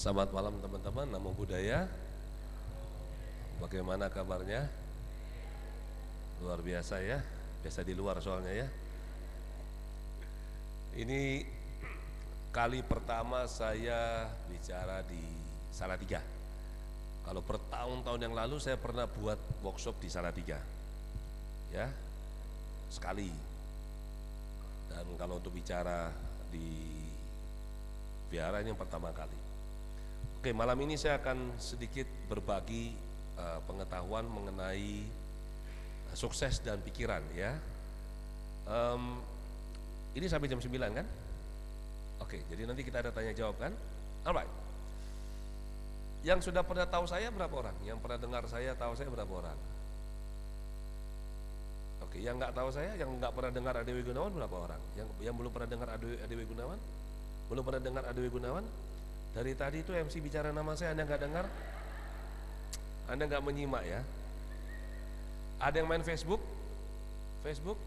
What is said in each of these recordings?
Selamat malam teman-teman, namo budaya. Bagaimana kabarnya? Luar biasa ya, biasa di luar soalnya ya. Ini kali pertama saya bicara di Salatiga. Kalau bertahun-tahun yang lalu saya pernah buat workshop di Salatiga. Ya, sekali. Dan kalau untuk bicara di biara ini yang pertama kali. Oke, malam ini saya akan sedikit berbagi uh, pengetahuan mengenai uh, sukses dan pikiran ya. Um, ini sampai jam 9 kan? Oke, jadi nanti kita ada tanya jawab kan? Alright. Yang sudah pernah tahu saya berapa orang? Yang pernah dengar saya tahu saya berapa orang? Oke, yang nggak tahu saya, yang nggak pernah dengar Adewi Gunawan berapa orang? Yang yang belum pernah dengar Adewi, Adewi Gunawan? Belum pernah dengar Adewi Gunawan? Dari tadi itu MC bicara nama saya, Anda nggak dengar? Anda nggak menyimak ya? Ada yang main Facebook? Facebook?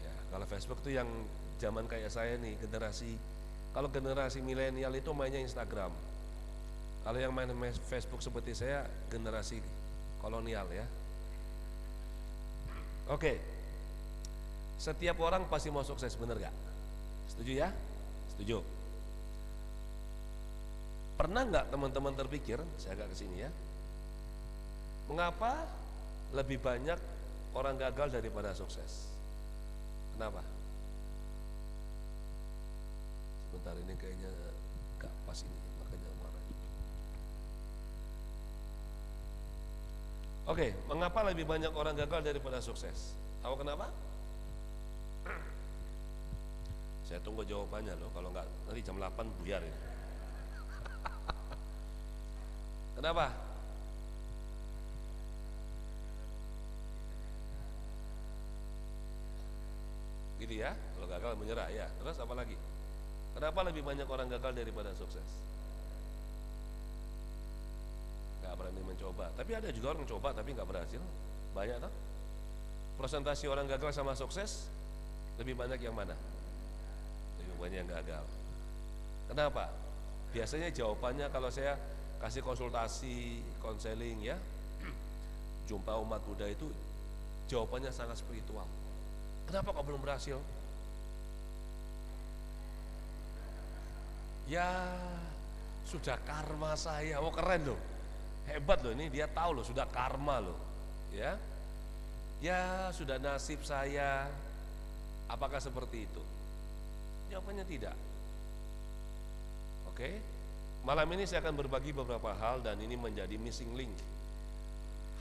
Ya, kalau Facebook itu yang zaman kayak saya nih, generasi kalau generasi milenial itu mainnya Instagram. Kalau yang main Facebook seperti saya, generasi kolonial ya. Oke. Setiap orang pasti mau sukses, bener gak? Setuju ya? Setuju. Pernah nggak teman-teman terpikir, saya agak ke sini ya, mengapa lebih banyak orang gagal daripada sukses? Kenapa? Sebentar ini kayaknya gak pas ini, makanya marah. Oke, mengapa lebih banyak orang gagal daripada sukses? Tahu kenapa? Saya tunggu jawabannya loh, kalau nggak nanti jam 8 buyar ini. Kenapa? Gitu ya, kalau gagal menyerah ya. Terus apa lagi? Kenapa lebih banyak orang gagal daripada sukses? Gak berani mencoba. Tapi ada juga orang coba tapi nggak berhasil. Banyak tak? Presentasi orang gagal sama sukses lebih banyak yang mana? Lebih banyak yang gagal. Kenapa? Biasanya jawabannya kalau saya kasih konsultasi, konseling ya, jumpa umat Buddha itu jawabannya sangat spiritual. Kenapa kok belum berhasil? Ya sudah karma saya, oh keren loh, hebat loh ini dia tahu loh sudah karma loh, ya, ya sudah nasib saya. Apakah seperti itu? Jawabannya tidak. Oke, malam ini saya akan berbagi beberapa hal dan ini menjadi missing link.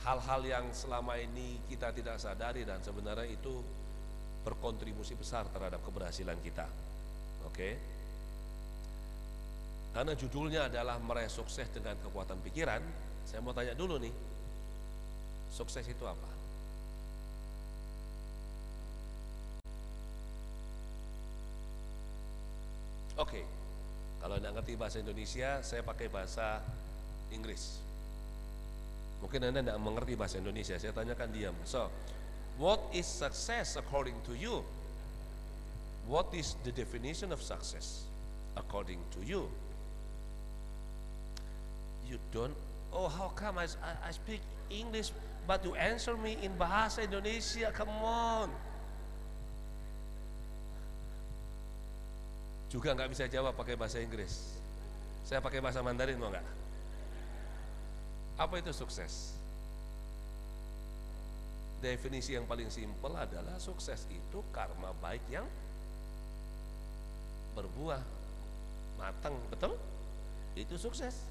Hal-hal yang selama ini kita tidak sadari dan sebenarnya itu berkontribusi besar terhadap keberhasilan kita. Oke. Karena judulnya adalah meraih sukses dengan kekuatan pikiran, saya mau tanya dulu nih. Sukses itu apa? Oke. Kalau Anda ngerti bahasa Indonesia, saya pakai bahasa Inggris. Mungkin Anda tidak mengerti bahasa Indonesia, saya tanyakan diam. So, what is success according to you? What is the definition of success according to you? You don't, oh how come I, I speak English but you answer me in bahasa Indonesia, come on. Juga nggak bisa jawab pakai bahasa Inggris. Saya pakai bahasa Mandarin mau nggak? Apa itu sukses? Definisi yang paling simpel adalah sukses itu karma baik yang berbuah matang, betul? Itu sukses.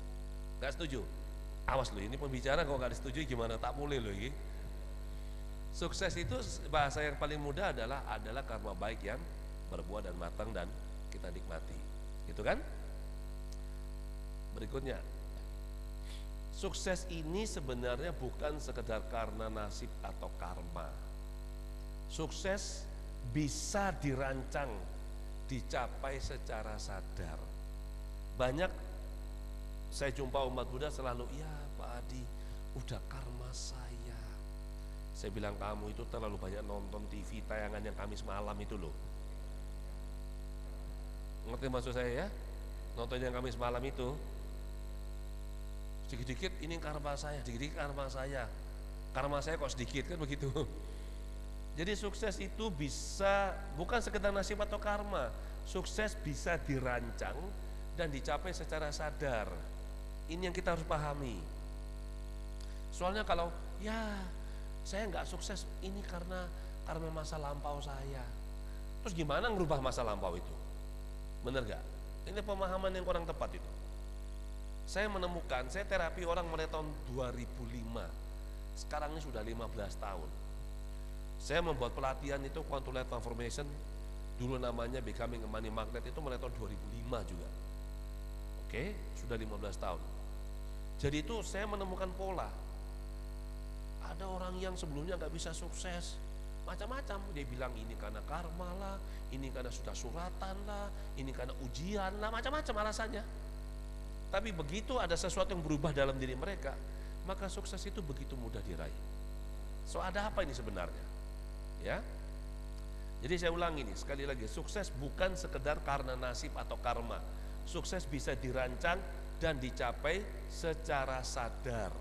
Gak setuju? Awas loh, ini pembicara kalau nggak disetujui gimana? Tak boleh loh ini. Sukses itu bahasa yang paling mudah adalah adalah karma baik yang berbuah dan matang dan kita nikmati. Gitu kan? Berikutnya. Sukses ini sebenarnya bukan sekedar karena nasib atau karma. Sukses bisa dirancang, dicapai secara sadar. Banyak saya jumpa umat Buddha selalu, ya Pak Adi, udah karma saya. Saya bilang kamu itu terlalu banyak nonton TV tayangan yang Kamis malam itu loh. Ngerti maksud saya ya? Nonton yang Kamis malam itu Dikit-dikit ini karma saya, dikit-dikit karma saya. Karma saya kok sedikit kan begitu. Jadi sukses itu bisa bukan sekedar nasib atau karma. Sukses bisa dirancang dan dicapai secara sadar. Ini yang kita harus pahami. Soalnya kalau ya saya nggak sukses ini karena karena masa lampau saya. Terus gimana ngerubah masa lampau itu? Bener gak? Ini pemahaman yang kurang tepat itu. Saya menemukan, saya terapi orang mulai tahun 2005. Sekarang ini sudah 15 tahun saya membuat pelatihan itu Quantum Light Transformation dulu namanya Becoming a Money Magnet itu mulai tahun 2005 juga. Oke, sudah 15 tahun. Jadi itu saya menemukan pola. Ada orang yang sebelumnya nggak bisa sukses, macam-macam. Dia bilang ini karena karma lah, ini karena sudah suratan lah, ini karena ujian lah, macam-macam alasannya. Tapi begitu ada sesuatu yang berubah dalam diri mereka, maka sukses itu begitu mudah diraih. So ada apa ini sebenarnya? Ya. Jadi saya ulang ini sekali lagi, sukses bukan sekedar karena nasib atau karma. Sukses bisa dirancang dan dicapai secara sadar.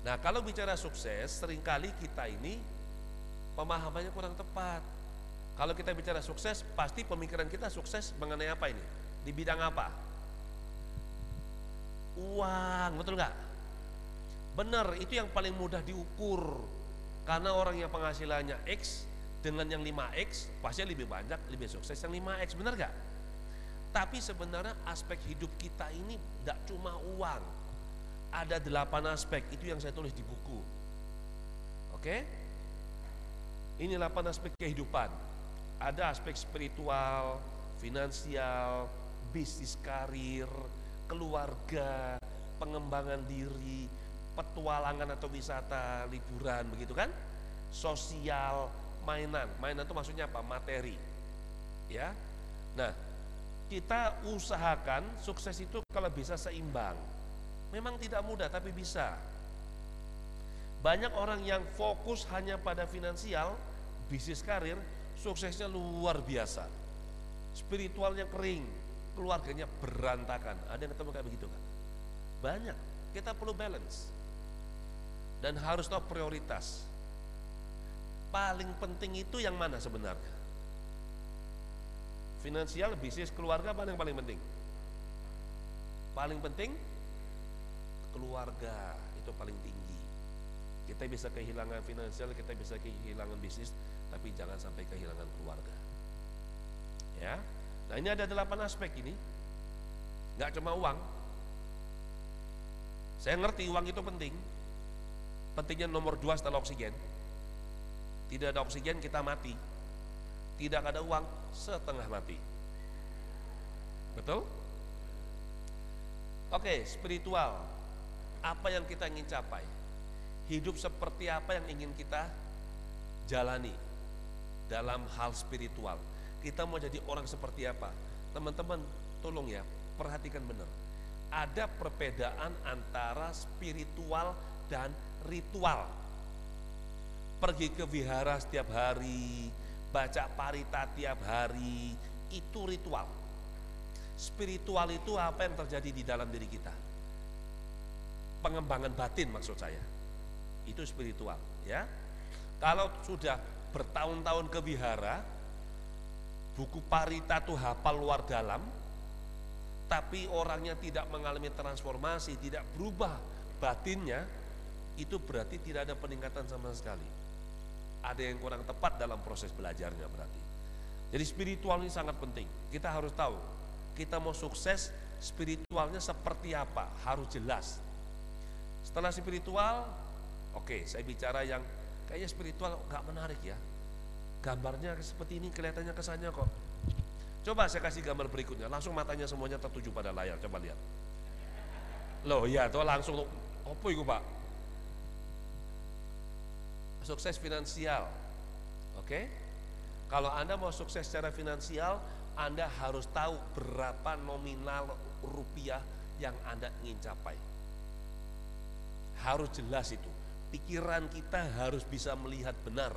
Nah, kalau bicara sukses, sering kali kita ini pemahamannya kurang tepat. Kalau kita bicara sukses, pasti pemikiran kita sukses mengenai apa ini? Di bidang apa? Uang, betul nggak? Benar, itu yang paling mudah diukur karena orang yang penghasilannya X dengan yang 5X pasti lebih banyak, lebih sukses yang 5X, benar gak? Tapi sebenarnya aspek hidup kita ini tidak cuma uang. Ada delapan aspek, itu yang saya tulis di buku. Oke? Ini delapan aspek kehidupan. Ada aspek spiritual, finansial, bisnis karir, keluarga, pengembangan diri, petualangan atau wisata, liburan begitu kan? Sosial, mainan. Mainan itu maksudnya apa? Materi. Ya. Nah, kita usahakan sukses itu kalau bisa seimbang. Memang tidak mudah tapi bisa. Banyak orang yang fokus hanya pada finansial, bisnis karir, suksesnya luar biasa. Spiritualnya kering, keluarganya berantakan. Ada yang ketemu kayak begitu kan? Banyak. Kita perlu balance dan harus tahu prioritas. Paling penting itu yang mana sebenarnya? Finansial, bisnis, keluarga paling paling penting. Paling penting keluarga itu paling tinggi. Kita bisa kehilangan finansial, kita bisa kehilangan bisnis, tapi jangan sampai kehilangan keluarga. Ya, nah ini ada delapan aspek ini, nggak cuma uang. Saya ngerti uang itu penting, Pentingnya nomor dua setelah oksigen. Tidak ada oksigen kita mati. Tidak ada uang setengah mati. Betul? Oke, spiritual. Apa yang kita ingin capai? Hidup seperti apa yang ingin kita jalani dalam hal spiritual? Kita mau jadi orang seperti apa? Teman-teman, tolong ya, perhatikan benar. Ada perbedaan antara spiritual dan ritual. Pergi ke vihara setiap hari, baca parita tiap hari, itu ritual. Spiritual itu apa yang terjadi di dalam diri kita. Pengembangan batin maksud saya. Itu spiritual, ya. Kalau sudah bertahun-tahun ke vihara, buku parita tuh hafal luar dalam, tapi orangnya tidak mengalami transformasi, tidak berubah batinnya, itu berarti tidak ada peningkatan sama sekali. Ada yang kurang tepat dalam proses belajarnya berarti. Jadi spiritual ini sangat penting. Kita harus tahu, kita mau sukses spiritualnya seperti apa, harus jelas. Setelah spiritual, oke, okay, saya bicara yang kayaknya spiritual nggak menarik ya. Gambarnya seperti ini kelihatannya kesannya kok. Coba saya kasih gambar berikutnya, langsung matanya semuanya tertuju pada layar, coba lihat. Loh iya, tuh langsung, apa itu pak? sukses finansial. Oke? Kalau Anda mau sukses secara finansial, Anda harus tahu berapa nominal rupiah yang Anda ingin capai. Harus jelas itu. Pikiran kita harus bisa melihat benar.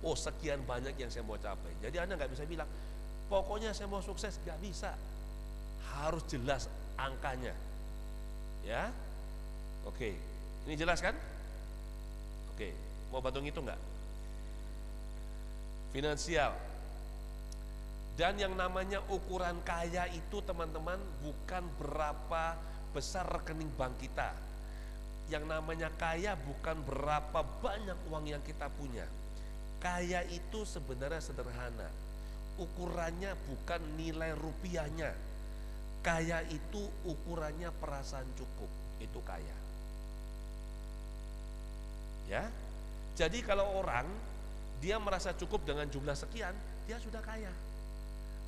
Oh sekian banyak yang saya mau capai. Jadi Anda nggak bisa bilang, pokoknya saya mau sukses, nggak bisa. Harus jelas angkanya. Ya, Oke, ini jelas kan? Oke, mau bantu ngitung nggak? Finansial. Dan yang namanya ukuran kaya itu teman-teman bukan berapa besar rekening bank kita. Yang namanya kaya bukan berapa banyak uang yang kita punya. Kaya itu sebenarnya sederhana. Ukurannya bukan nilai rupiahnya. Kaya itu ukurannya perasaan cukup. Itu kaya. Ya. Jadi kalau orang dia merasa cukup dengan jumlah sekian, dia sudah kaya.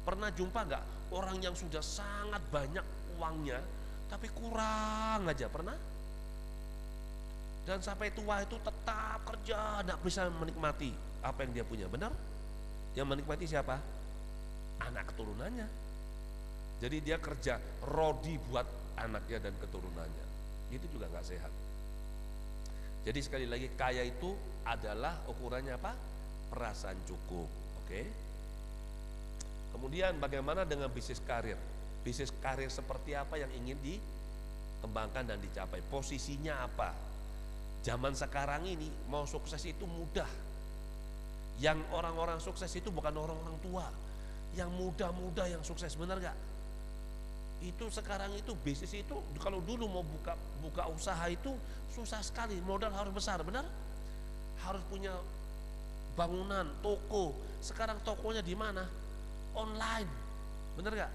Pernah jumpa nggak orang yang sudah sangat banyak uangnya, tapi kurang aja pernah? Dan sampai tua itu tetap kerja, tidak bisa menikmati apa yang dia punya, benar? Yang menikmati siapa? Anak keturunannya. Jadi dia kerja rodi buat anaknya dan keturunannya. Itu juga nggak sehat. Jadi sekali lagi kaya itu adalah ukurannya apa? Perasaan cukup. Oke. Kemudian bagaimana dengan bisnis karir? Bisnis karir seperti apa yang ingin dikembangkan dan dicapai? Posisinya apa? Zaman sekarang ini mau sukses itu mudah. Yang orang-orang sukses itu bukan orang-orang tua, yang muda-muda yang sukses benar gak? itu sekarang itu bisnis itu kalau dulu mau buka buka usaha itu susah sekali modal harus besar benar harus punya bangunan toko sekarang tokonya di mana online benar gak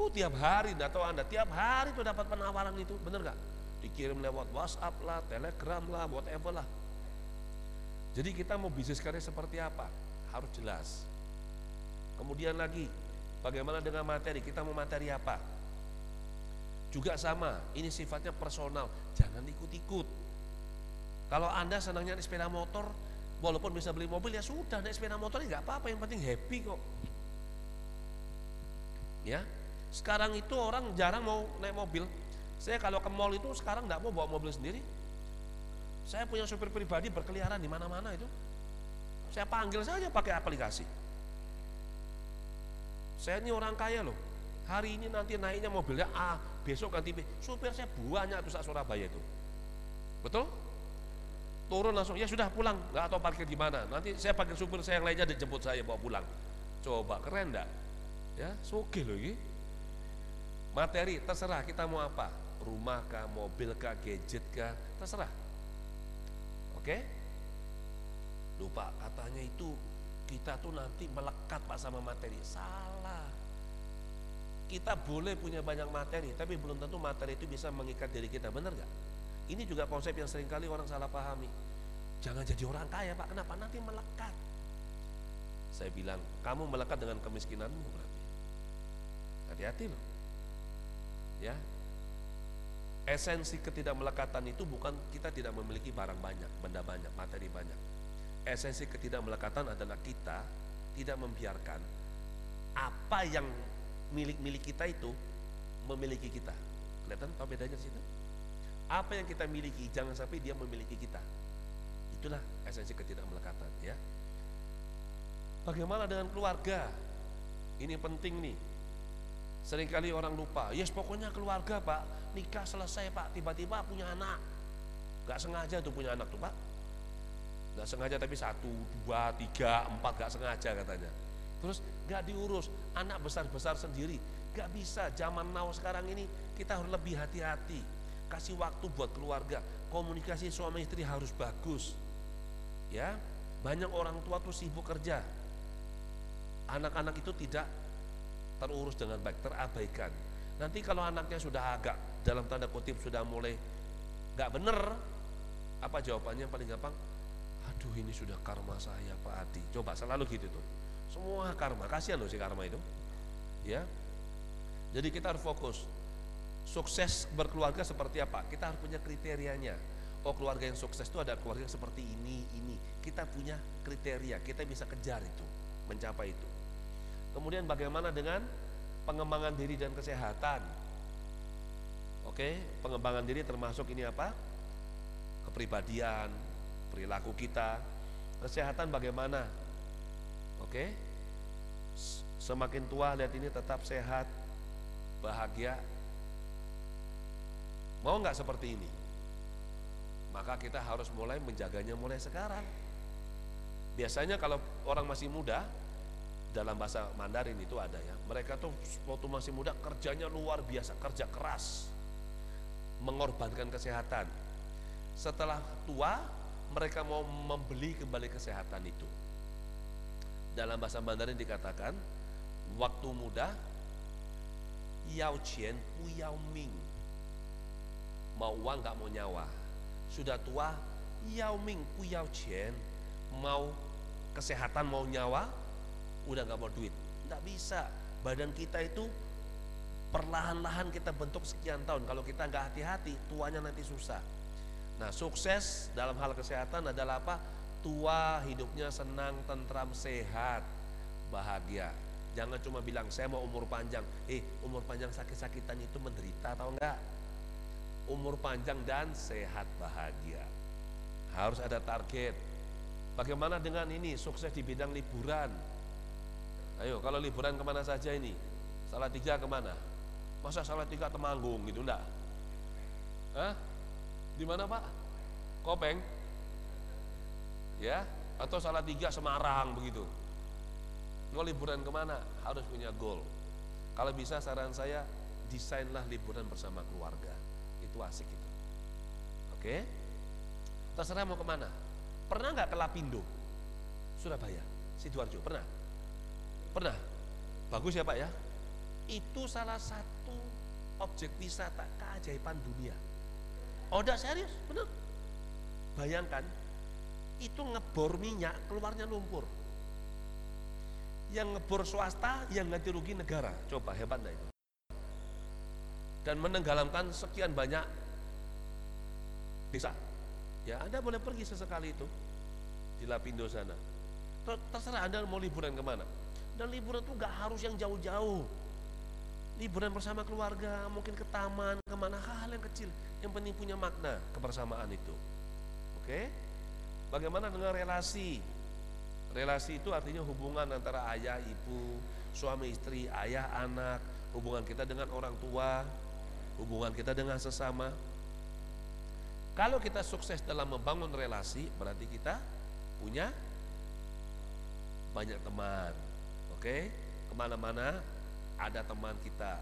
Oh tiap hari, tahu anda tiap hari tuh dapat penawaran itu, benar gak? Dikirim lewat WhatsApp lah, Telegram lah, whatever lah. Jadi kita mau bisnis karya seperti apa? Harus jelas. Kemudian lagi, Bagaimana dengan materi? Kita mau materi apa? Juga sama, ini sifatnya personal, jangan ikut-ikut. Kalau Anda senangnya naik sepeda motor, walaupun bisa beli mobil ya sudah naik sepeda motor nggak apa-apa, yang penting happy kok. Ya, sekarang itu orang jarang mau naik mobil. Saya kalau ke mall itu sekarang nggak mau bawa mobil sendiri. Saya punya supir pribadi berkeliaran di mana-mana itu. Saya panggil saja pakai aplikasi. Saya ini orang kaya loh. Hari ini nanti naiknya mobilnya A, besok ganti B. Supir saya banyak tuh saat Surabaya itu. Betul? Turun langsung, ya sudah pulang, nggak tahu parkir di mana. Nanti saya panggil supir saya yang lainnya dijemput saya bawa pulang. Coba keren enggak? Ya, soge loh ini. Materi terserah kita mau apa. Rumah kah, mobil kah, gadget kah, terserah. Oke? Lupa katanya itu kita tuh nanti melekat pak sama materi. Salah. Kita boleh punya banyak materi tapi belum tentu materi itu bisa mengikat diri kita. Benar gak? ini juga konsep yang sering kali orang salah pahami. Jangan jadi orang kaya pak. Kenapa? Nanti melekat. Saya bilang kamu melekat dengan kemiskinanmu berarti. Hati-hati loh. Ya esensi ketidakmelekatan itu bukan kita tidak memiliki barang banyak benda banyak materi banyak esensi ketidakmelekatan adalah kita tidak membiarkan apa yang milik-milik kita itu memiliki kita. Kelihatan apa bedanya di situ? Apa yang kita miliki jangan sampai dia memiliki kita. Itulah esensi ketidakmelekatan ya. Bagaimana dengan keluarga? Ini penting nih. Seringkali orang lupa, yes pokoknya keluarga pak, nikah selesai pak, tiba-tiba punya anak. Gak sengaja tuh punya anak tuh pak, nggak sengaja tapi satu dua tiga empat nggak sengaja katanya. Terus nggak diurus. Anak besar besar sendiri. Nggak bisa. Zaman now sekarang ini kita harus lebih hati-hati. Kasih waktu buat keluarga. Komunikasi suami istri harus bagus. Ya banyak orang tua tuh sibuk kerja. Anak-anak itu tidak terurus dengan baik terabaikan. Nanti kalau anaknya sudah agak dalam tanda kutip sudah mulai nggak bener. Apa jawabannya paling gampang? Aduh ini sudah karma saya Pak Adi. Coba selalu gitu tuh. Semua karma kasihan loh si karma itu. Ya. Jadi kita harus fokus. Sukses berkeluarga seperti apa? Kita harus punya kriterianya. Oh keluarga yang sukses itu ada keluarga yang seperti ini ini. Kita punya kriteria kita bisa kejar itu mencapai itu. Kemudian bagaimana dengan pengembangan diri dan kesehatan oke pengembangan diri termasuk ini apa kepribadian perilaku kita, kesehatan bagaimana. Oke? Semakin tua lihat ini tetap sehat, bahagia. Mau nggak seperti ini? Maka kita harus mulai menjaganya mulai sekarang. Biasanya kalau orang masih muda, dalam bahasa Mandarin itu ada ya. Mereka tuh waktu masih muda kerjanya luar biasa, kerja keras, mengorbankan kesehatan. Setelah tua, mereka mau membeli kembali kesehatan itu. Dalam bahasa Mandarin dikatakan, waktu muda, yao qian pu yao ming. Mau uang nggak mau nyawa. Sudah tua, yao ming pu yao qian. Mau kesehatan mau nyawa, udah nggak mau duit nggak bisa badan kita itu perlahan-lahan kita bentuk sekian tahun. Kalau kita nggak hati-hati tuanya nanti susah. Nah sukses dalam hal kesehatan adalah apa? Tua hidupnya senang tentram sehat bahagia. Jangan cuma bilang saya mau umur panjang. Eh umur panjang sakit-sakitan itu menderita atau enggak? Umur panjang dan sehat bahagia. Harus ada target. Bagaimana dengan ini? Sukses di bidang liburan. Ayo kalau liburan ke mana saja ini? Salah tiga ke mana? Masa salah tiga temanggung gitu enggak? Hah? Di mana pak? Kopeng? Ya? Atau salah tiga Semarang begitu? Mau liburan ke mana? Harus punya goal. Kalau bisa saran saya desainlah liburan bersama keluarga. Itu asik itu. Oke? Terserah mau ke mana? Pernah nggak ke Lapindo? Surabaya, Sidoarjo, pernah? Pernah? Bagus ya Pak ya? Itu salah satu objek wisata keajaiban dunia. Oh enggak serius, benar. Bayangkan, itu ngebor minyak, keluarnya lumpur. Yang ngebor swasta, yang ganti rugi negara. Coba hebat enggak itu? Dan menenggelamkan sekian banyak desa. Ya Anda boleh pergi sesekali itu di Lapindo sana. Terserah Anda mau liburan ke mana. Dan liburan itu gak harus yang jauh-jauh. Liburan bersama keluarga, mungkin ke taman, ke mana hal-hal yang kecil. Yang penting punya makna kebersamaan itu. Oke? Bagaimana dengan relasi? Relasi itu artinya hubungan antara ayah, ibu, suami istri, ayah, anak, hubungan kita dengan orang tua, hubungan kita dengan sesama. Kalau kita sukses dalam membangun relasi, berarti kita punya banyak teman, Oke, ke mana-mana ada teman kita.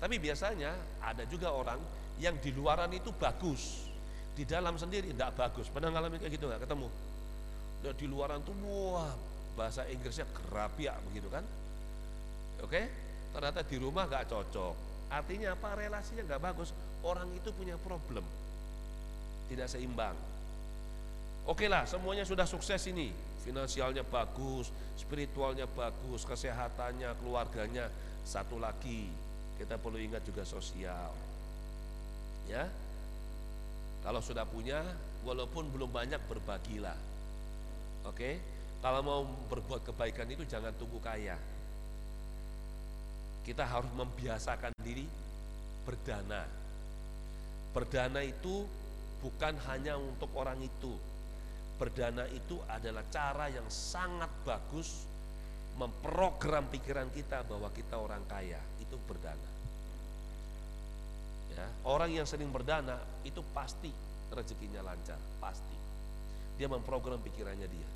Tapi biasanya ada juga orang yang di luaran itu bagus, di dalam sendiri tidak bagus. Pernah ngalamin kayak gitu nggak ketemu? Di luaran tuh wah bahasa Inggrisnya kerapiak begitu kan? Oke, ternyata di rumah nggak cocok. Artinya apa? Relasinya nggak bagus. Orang itu punya problem, tidak seimbang. Oke lah, semuanya sudah sukses ini, finansialnya bagus, spiritualnya bagus, kesehatannya, keluarganya. Satu lagi, kita perlu ingat juga sosial. Ya. Kalau sudah punya, walaupun belum banyak berbagilah. Oke? Kalau mau berbuat kebaikan itu jangan tunggu kaya. Kita harus membiasakan diri berdana. Berdana itu bukan hanya untuk orang itu, Berdana itu adalah cara yang sangat bagus memprogram pikiran kita bahwa kita orang kaya, itu berdana. Ya, orang yang sering berdana itu pasti rezekinya lancar, pasti. Dia memprogram pikirannya dia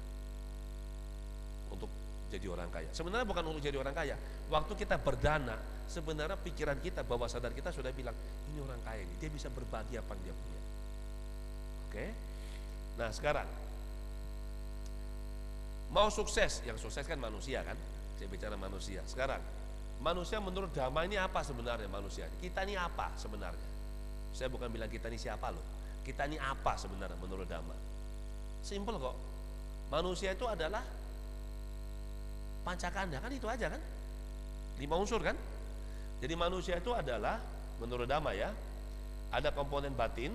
untuk jadi orang kaya. Sebenarnya bukan untuk jadi orang kaya. Waktu kita berdana, sebenarnya pikiran kita, bawah sadar kita sudah bilang, ini orang kaya ini, dia bisa berbagi apa yang dia punya. Oke? Nah sekarang, Mau sukses, yang sukses kan manusia kan? Saya bicara manusia. Sekarang, manusia menurut Dhamma ini apa sebenarnya manusia? Kita ini apa sebenarnya? Saya bukan bilang kita ini siapa loh. Kita ini apa sebenarnya menurut Dhamma? Simpel kok. Manusia itu adalah pancakanda kan itu aja kan? Lima unsur kan? Jadi manusia itu adalah menurut Dhamma ya, ada komponen batin,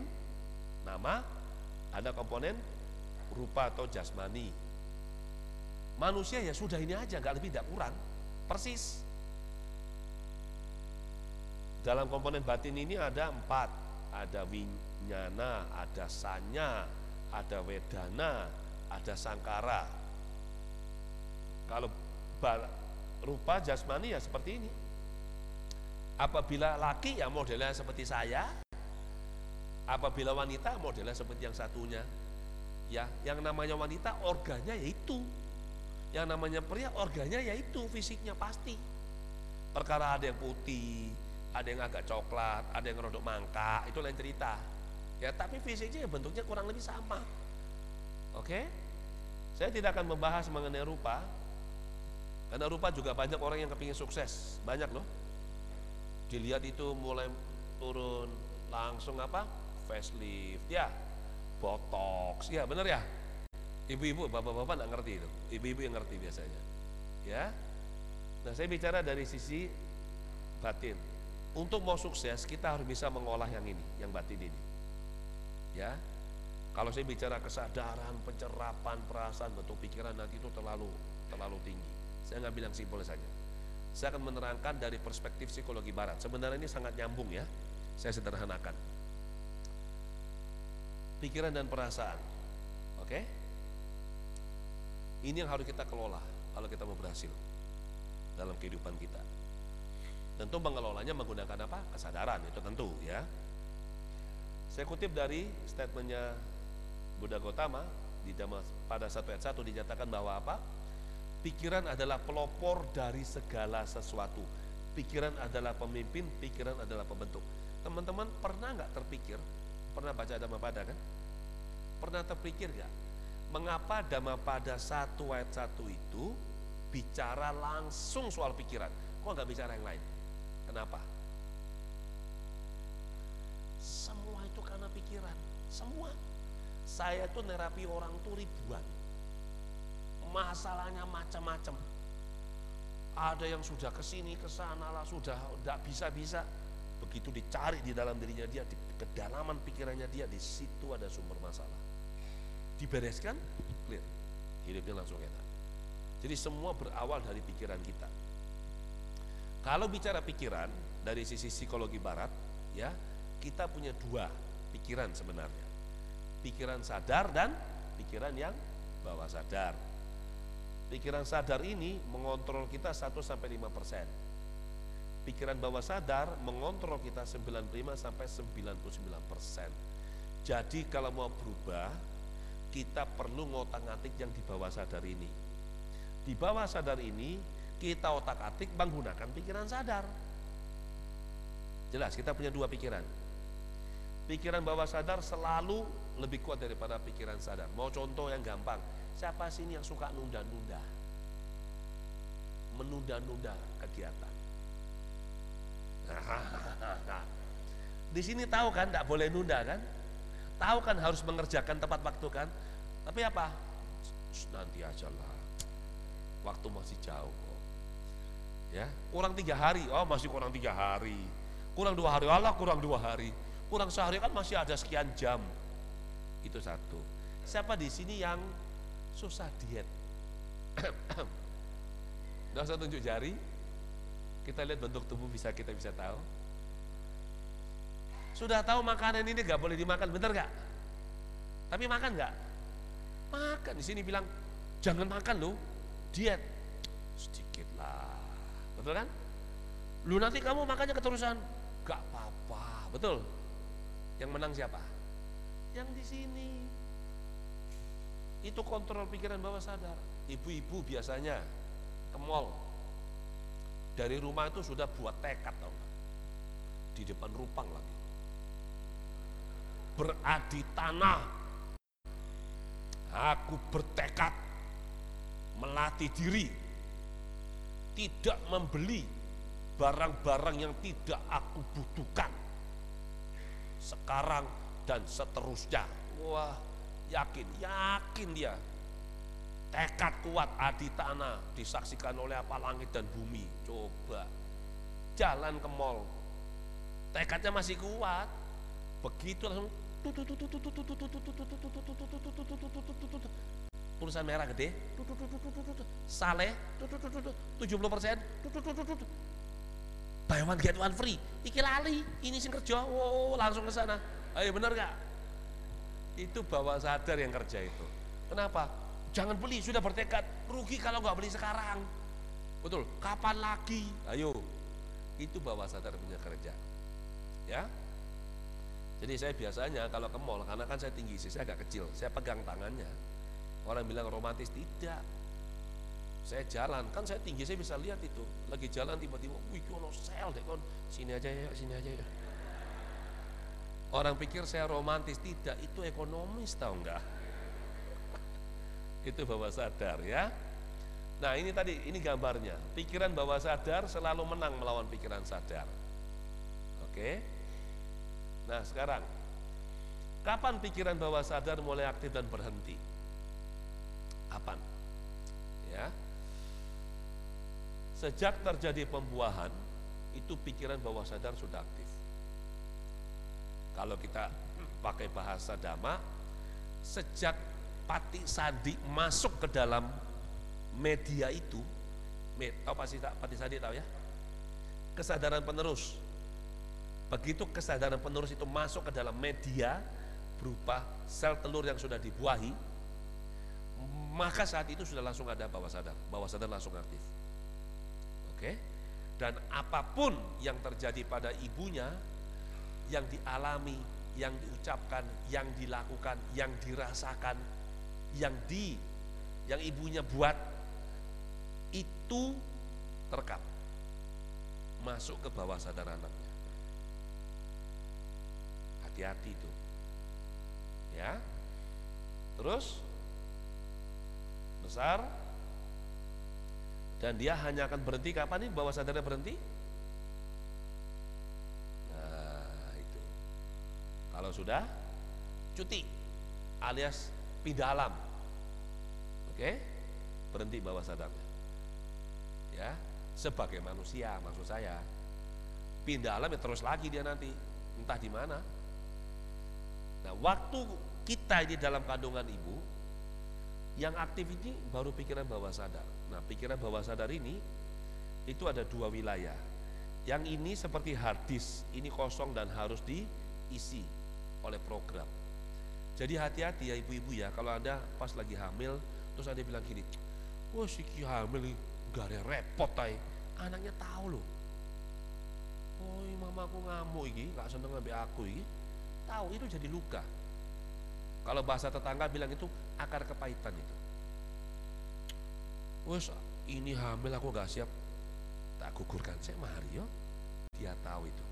nama, ada komponen rupa atau jasmani, Manusia ya sudah ini aja, nggak lebih, nggak kurang. Persis. Dalam komponen batin ini ada empat. Ada winyana, ada sanya, ada wedana, ada sangkara. Kalau rupa jasmani ya seperti ini. Apabila laki ya modelnya seperti saya, Apabila wanita modelnya seperti yang satunya, ya, yang namanya wanita organnya yaitu, yang namanya pria organnya yaitu fisiknya pasti. Perkara ada yang putih, ada yang agak coklat, ada yang rodok mangka, itu lain cerita. Ya, tapi fisiknya bentuknya kurang lebih sama. Oke? Saya tidak akan membahas mengenai rupa, karena rupa juga banyak orang yang kepingin sukses, banyak loh. Dilihat itu mulai turun, langsung apa? Facelift, ya, botox, ya benar ya. Ibu-ibu, bapak-bapak nggak ngerti itu, ibu-ibu yang ngerti biasanya, ya. Nah saya bicara dari sisi batin. Untuk mau sukses kita harus bisa mengolah yang ini, yang batin ini. Ya, kalau saya bicara kesadaran, pencerapan, perasaan, bentuk pikiran nanti itu terlalu terlalu tinggi. Saya nggak bilang simpel saja. Saya akan menerangkan dari perspektif psikologi barat. Sebenarnya ini sangat nyambung ya. Saya sederhanakan. Pikiran dan perasaan. Oke? Ini yang harus kita kelola kalau kita mau berhasil dalam kehidupan kita. Tentu mengelolanya menggunakan apa? Kesadaran, itu tentu ya. Saya kutip dari statementnya Buddha Gautama di pada satu ayat satu dinyatakan bahwa apa? Pikiran adalah pelopor dari segala sesuatu. Pikiran adalah pemimpin, pikiran adalah pembentuk. Teman-teman pernah nggak terpikir? Pernah baca Dhammapada kan? Pernah terpikir nggak? Mengapa Dhammapada satu ayat satu itu bicara langsung soal pikiran? Kok nggak bicara yang lain? Kenapa? Semua itu karena pikiran. Semua saya tuh nerapi orang tuh ribuan. Masalahnya macam-macam. Ada yang sudah ke sini ke sana lah, sudah tidak bisa-bisa. Begitu dicari di dalam dirinya dia, di kedalaman pikirannya dia, di situ ada sumber masalah. Dibereskan, clear. Hidupnya langsung enak. Jadi semua berawal dari pikiran kita. Kalau bicara pikiran dari sisi psikologi barat, ya kita punya dua pikiran sebenarnya pikiran sadar dan pikiran yang bawah sadar. Pikiran sadar ini mengontrol kita 1 sampai 5 persen. Pikiran bawah sadar mengontrol kita 95 sampai 99 persen. Jadi kalau mau berubah, kita perlu ngotak-atik yang di bawah sadar ini. Di bawah sadar ini kita otak-atik menggunakan pikiran sadar. Jelas kita punya dua pikiran. Pikiran bawah sadar selalu lebih kuat daripada pikiran sadar. Mau contoh yang gampang, siapa sih yang suka nunda-nunda? Menunda-nunda kegiatan. Di sini tahu kan, tidak boleh nunda kan? Tahu kan harus mengerjakan tepat waktu kan? Tapi apa? Nanti aja lah. Waktu masih jauh kok. Ya, kurang tiga hari. Oh masih kurang tiga hari. Kurang dua hari. Allah kurang dua hari kurang sehari kan masih ada sekian jam. Itu satu. Siapa di sini yang susah diet? Tidak usah tunjuk jari. Kita lihat bentuk tubuh bisa kita bisa tahu. Sudah tahu makanan ini gak boleh dimakan, bener gak? Tapi makan gak? Makan. Di sini bilang jangan makan loh, diet. Sedikit lah, betul kan? Lu nanti kamu makannya keterusan, gak apa-apa, betul? Yang menang siapa? Yang di sini. Itu kontrol pikiran bawah sadar. Ibu-ibu biasanya ke mall. Dari rumah itu sudah buat tekad tau Di depan rupang lagi. Beradi tanah. Aku bertekad melatih diri tidak membeli barang-barang yang tidak aku butuhkan sekarang dan seterusnya. Wah, yakin, yakin dia. Tekad kuat adi tanah disaksikan oleh apa langit dan bumi. Coba jalan ke mall. Tekadnya masih kuat. Begitu langsung tulisan merah gede saleh 70 persen buy one get one free iki lali ini sing kerja wow langsung ke sana ayo bener gak itu bawah sadar yang kerja itu kenapa jangan beli sudah bertekad rugi kalau nggak beli sekarang betul kapan lagi ayo itu bawah sadar punya kerja ya Jadi saya biasanya kalau ke mall, karena kan saya tinggi sih, saya agak kecil, saya pegang tangannya. Orang bilang romantis, tidak. Saya jalan, kan saya tinggi, saya bisa lihat itu. Lagi jalan tiba-tiba, wih kono sel deh kon, sini aja ya, sini aja ya. Orang pikir saya romantis, tidak, itu ekonomis tahu enggak? itu bawah sadar ya. Nah ini tadi, ini gambarnya. Pikiran bawah sadar selalu menang melawan pikiran sadar. Oke. Nah sekarang, kapan pikiran bawah sadar mulai aktif dan berhenti? Kapan? Ya. Sejak terjadi pembuahan, itu pikiran bawah sadar sudah aktif. Kalau kita pakai bahasa dhamma, sejak pati sadi masuk ke dalam media itu, tahu pasti tak pati sadi tahu ya? Kesadaran penerus. Begitu kesadaran penerus itu masuk ke dalam media berupa sel telur yang sudah dibuahi, maka saat itu sudah langsung ada bawah sadar, bawah sadar langsung aktif. Oke? Dan apa pun yang terjadi pada ibunya, yang dialami, yang diucapkan, yang dilakukan, yang dirasakan, yang di yang ibunya buat itu terekam masuk ke bawah sadar anaknya hati-hati itu ya terus besar dan dia hanya akan berhenti kapan nih bawah sadarnya berhenti nah itu kalau sudah cuti alias pindah alam. Oke? Berhenti bawah sadarnya. Ya, sebagai manusia maksud saya. Pindah alam ya terus lagi dia nanti, entah di mana. Nah, waktu kita ini dalam kandungan ibu, yang aktif ini baru pikiran bawah sadar. Nah, pikiran bawah sadar ini itu ada dua wilayah. Yang ini seperti hard disk, ini kosong dan harus diisi oleh program. Jadi hati-hati ya ibu-ibu ya, kalau Anda pas lagi hamil, terus ada bilang gini, wah si hamil gak ada repot tay. Anaknya tahu loh. Oh mama aku ngamuk ini, gak seneng ngambil aku ini. Tahu itu jadi luka. Kalau bahasa tetangga bilang itu akar kepahitan itu. Wes ini hamil aku gak siap, tak gugurkan saya Mario. Dia tahu itu.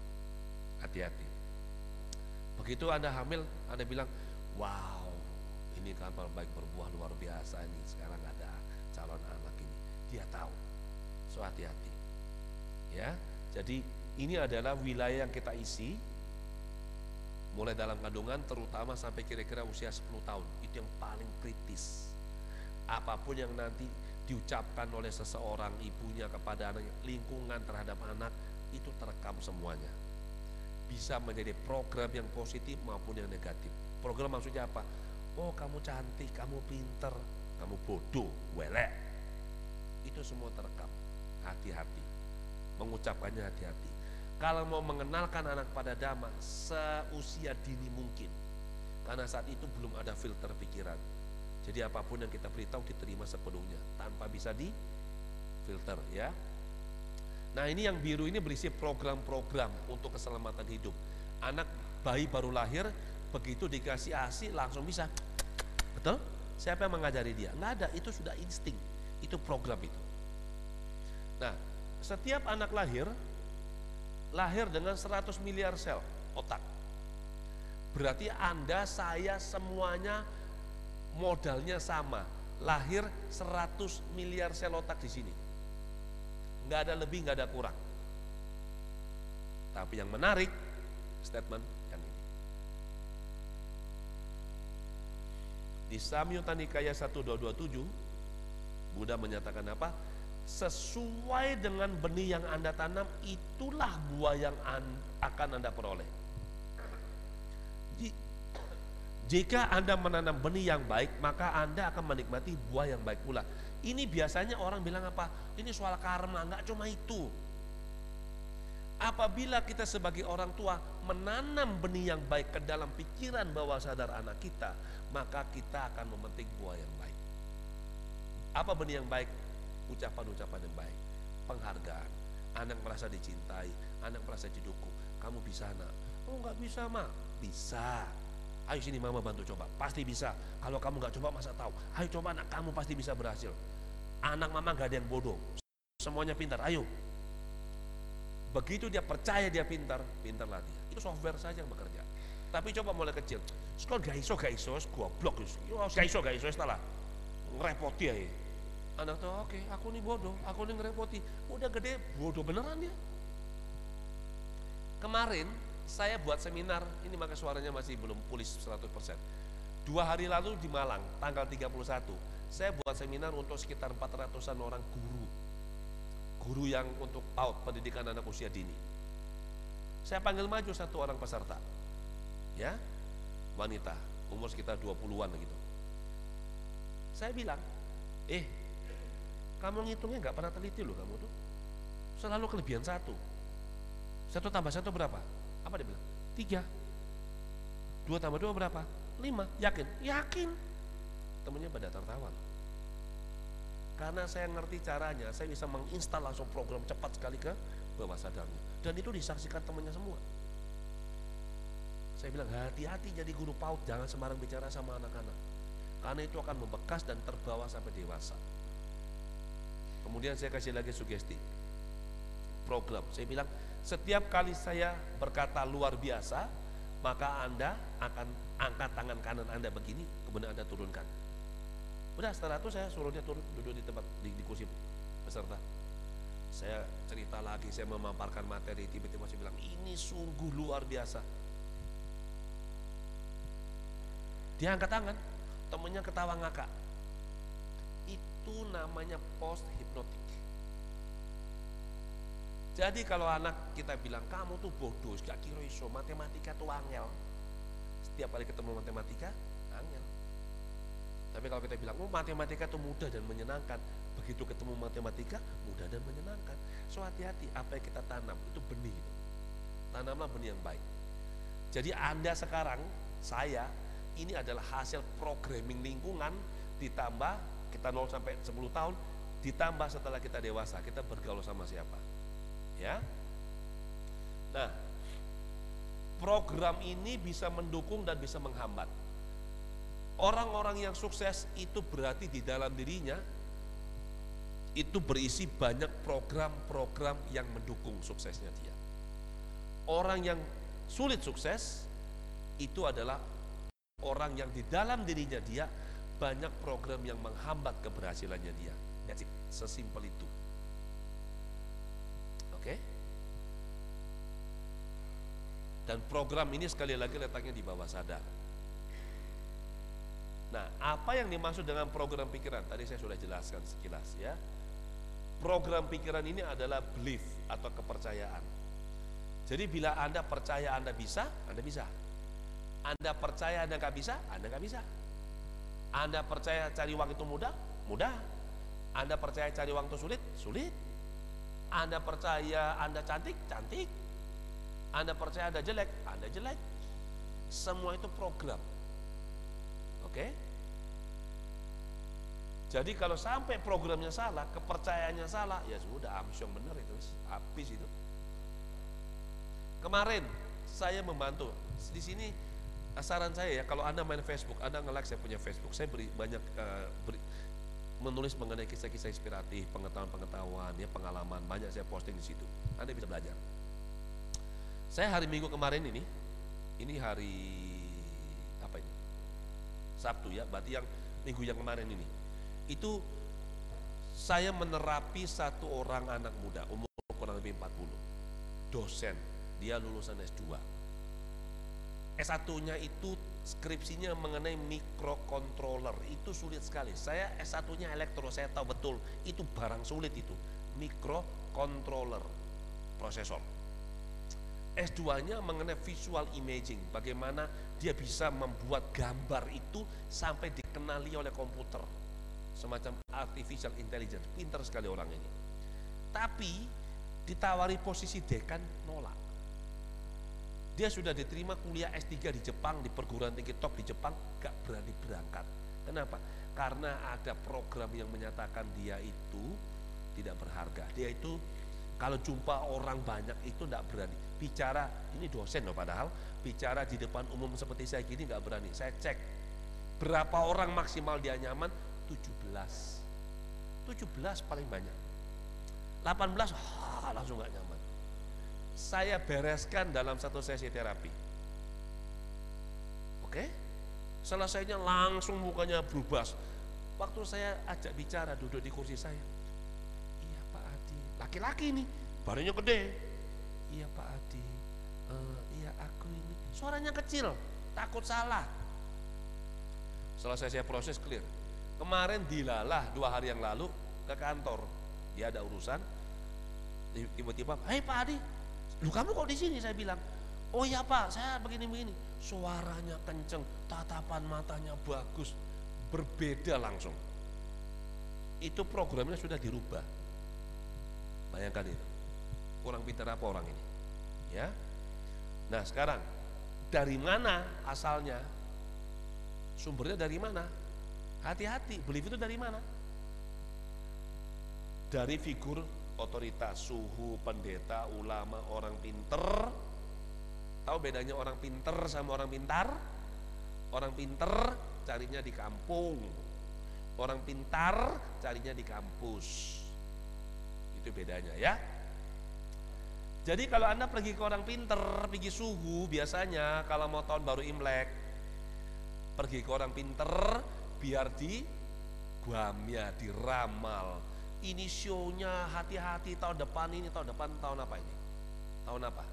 Hati-hati. Begitu Anda hamil, Anda bilang, wow ini kapal baik berbuah luar biasa ini sekarang ada calon anak ini dia tahu so hati-hati ya jadi ini adalah wilayah yang kita isi mulai dalam kandungan terutama sampai kira-kira usia 10 tahun itu yang paling kritis apa pun yang nanti diucapkan oleh seseorang ibunya kepada anak lingkungan terhadap anak itu terekam semuanya bisa menjadi program yang positif maupun yang negatif Program maksudnya apa? Oh kamu cantik, kamu pinter, kamu bodoh, welek. Itu semua terekam. Hati-hati. Mengucapkannya hati-hati. Kalau mau mengenalkan anak pada dhamma seusia dini mungkin. Karena saat itu belum ada filter pikiran. Jadi apa pun yang kita beritahu diterima sepenuhnya tanpa bisa di filter ya. Nah ini yang biru ini berisi program-program untuk keselamatan hidup. Anak bayi baru lahir begitu dikasih ASI langsung bisa betul siapa yang mengajari dia nggak ada itu sudah insting itu program itu nah setiap anak lahir lahir dengan 100 miliar sel otak. Berarti anda saya semuanya modalnya sama. Lahir 100 miliar sel otak di sini. Nggak ada lebih nggak ada kurang. Tapi yang menarik statement Di Samyutta Nikaya 1227 Buddha menyatakan apa? Sesuai dengan benih yang Anda tanam itulah buah yang akan Anda peroleh. Jika Anda menanam benih yang baik, maka Anda akan menikmati buah yang baik pula. Ini biasanya orang bilang apa? Ini soal karma, enggak cuma itu. Apabila kita sebagai orang tua menanam benih yang baik ke dalam pikiran bawah sadar anak kita, maka kita akan memetik buah yang baik. Apa benih yang baik? Ucapan-ucapan yang baik, penghargaan. Anak merasa dicintai, anak merasa didukung. Kamu bisa nak? Oh nggak bisa mak. bisa. Ayo sini mama bantu coba, pasti bisa. Kalau kamu nggak coba masa tahu. Ayo coba anak kamu pasti bisa berhasil. Anak mama nggak ada yang bodoh, semuanya pintar. Ayo. Begitu dia percaya dia pintar, pintarlah dia. Itu software saja yang bekerja. Tapi coba mulai kecil. Sekolah gak iso gak iso, goblok Yo gak iso gak iso setelah ngerepoti ya. Anak tuh oke, okay, aku nih bodoh, aku nih ngerepoti. Udah gede bodoh beneran dia. Kemarin saya buat seminar, ini maka suaranya masih belum pulih 100%. Dua hari lalu di Malang, tanggal 31, saya buat seminar untuk sekitar 400-an orang guru. Guru yang untuk out pendidikan anak usia dini. Saya panggil maju satu orang peserta. Ya, wanita, umur sekitar 20-an gitu. Saya bilang, eh, kamu ngitungnya nggak pernah teliti loh kamu tuh. Selalu kelebihan satu. Satu tambah satu berapa? Apa dia bilang? Tiga. Dua tambah dua berapa? Lima. Yakin? Yakin. Temennya pada tertawa. Karena saya ngerti caranya, saya bisa menginstal langsung program cepat sekali ke bawah sadarnya. Dan itu disaksikan temannya semua. Saya bilang hati-hati jadi guru PAUD, jangan sembarang bicara sama anak-anak. Karena itu akan membekas dan terbawa sampai dewasa. Kemudian saya kasih lagi sugesti. Program. Saya bilang setiap kali saya berkata luar biasa, maka Anda akan angkat tangan kanan Anda begini, kemudian Anda turunkan. Udah setelah itu saya suruh dia turun duduk di tempat di, di kursi peserta. Saya cerita lagi, saya memaparkan materi, tiba-tiba saya bilang ini sungguh luar biasa. Dia angkat tangan, temennya ketawa ngakak. Itu namanya post hipnotik. Jadi kalau anak kita bilang kamu tuh bodoh, gak kira iso, matematika tuh angel. Setiap kali ketemu matematika, angel. Tapi kalau kita bilang, oh matematika tuh mudah dan menyenangkan. Begitu ketemu matematika, mudah dan menyenangkan. So hati-hati, apa yang kita tanam, itu benih. Tanamlah benih yang baik. Jadi Anda sekarang, saya, ini adalah hasil programming lingkungan ditambah kita 0 sampai 10 tahun ditambah setelah kita dewasa kita bergaul sama siapa ya. Nah, program ini bisa mendukung dan bisa menghambat. Orang-orang yang sukses itu berarti di dalam dirinya itu berisi banyak program-program yang mendukung suksesnya dia. Orang yang sulit sukses itu adalah orang yang di dalam dirinya dia banyak program yang menghambat keberhasilannya dia. That's it. Sesimpel itu. Oke? Dan program ini sekali lagi letaknya di bawah sadar. Nah, apa yang dimaksud dengan program pikiran? Tadi saya sudah jelaskan sekilas ya. Program pikiran ini adalah belief atau kepercayaan. Jadi bila Anda percaya Anda bisa, Anda bisa. Anda percaya Anda nggak bisa, Anda nggak bisa. Anda percaya cari uang itu mudah, mudah. Anda percaya cari uang itu sulit, sulit. Anda percaya Anda cantik, cantik. Anda percaya Anda jelek, Anda jelek. Semua itu program. Oke? Jadi kalau sampai programnya salah, kepercayaannya salah, ya sudah amsyong benar itu, habis itu. Kemarin saya membantu di sini saran saya ya kalau anda main Facebook, anda nge-like saya punya Facebook, saya beri banyak uh, beri, menulis mengenai kisah-kisah inspiratif, pengetahuan-pengetahuan, ya pengalaman, banyak saya posting di situ. Anda bisa belajar. Saya hari Minggu kemarin ini, ini hari apa ini? Sabtu ya, berarti yang minggu yang kemarin ini. Itu saya menerapi satu orang anak muda, umur kurang lebih 40. Dosen, dia lulusan S2. S1-nya itu skripsinya mengenai microcontroller itu sulit sekali. Saya S1-nya elektro, saya tahu betul itu barang sulit itu. Microcontroller prosesor. S2-nya mengenai visual imaging, bagaimana dia bisa membuat gambar itu sampai dikenali oleh komputer. Semacam artificial intelligence, pintar sekali orang ini. Tapi ditawari posisi dekan nolak dia sudah diterima kuliah S3 di Jepang, di perguruan tinggi top di Jepang, gak berani berangkat. Kenapa? Karena ada program yang menyatakan dia itu tidak berharga. Dia itu Kalau jumpa orang banyak itu tidak berani. Bicara, ini dosen loh padahal, bicara di depan umum seperti saya gini nggak berani. Saya cek, berapa orang maksimal dia nyaman? 17. 17 paling banyak. 18, ah, langsung nggak nyaman. Saya bereskan dalam satu sesi terapi. Oke? Selesainya langsung mukanya berubah. Waktu saya ajak bicara duduk di kursi saya, laki-laki nih badannya gede. Iya Pak Adi. Uh, iya aku ini. Suaranya kecil. Takut salah. Selesai saya proses clear. Kemarin dilalah dua hari yang lalu ke kantor. Dia ada urusan. Tiba-tiba hei Pak Adi lu kamu kok di sini saya bilang oh iya Pak saya begini-begini suaranya kenceng tatapan matanya bagus berbeda langsung itu programnya sudah dirubah Bayangkan itu. Kurang pintar apa orang ini? Ya. Nah, sekarang dari mana asalnya? Sumbernya dari mana? Hati-hati, belief itu dari mana? Dari figur otoritas, suhu, pendeta, ulama, orang pinter. Tahu bedanya orang pinter sama orang pintar? Orang pinter carinya di kampung. Orang pintar carinya di kampus. Itu bedanya ya. Jadi kalau Anda pergi ke orang pinter, pergi suhu biasanya kalau mau tahun baru Imlek, pergi ke orang pinter biar di guamnya, diramal. Ini shownya hati-hati tahun depan ini, tahun depan tahun apa ini? Tahun apa?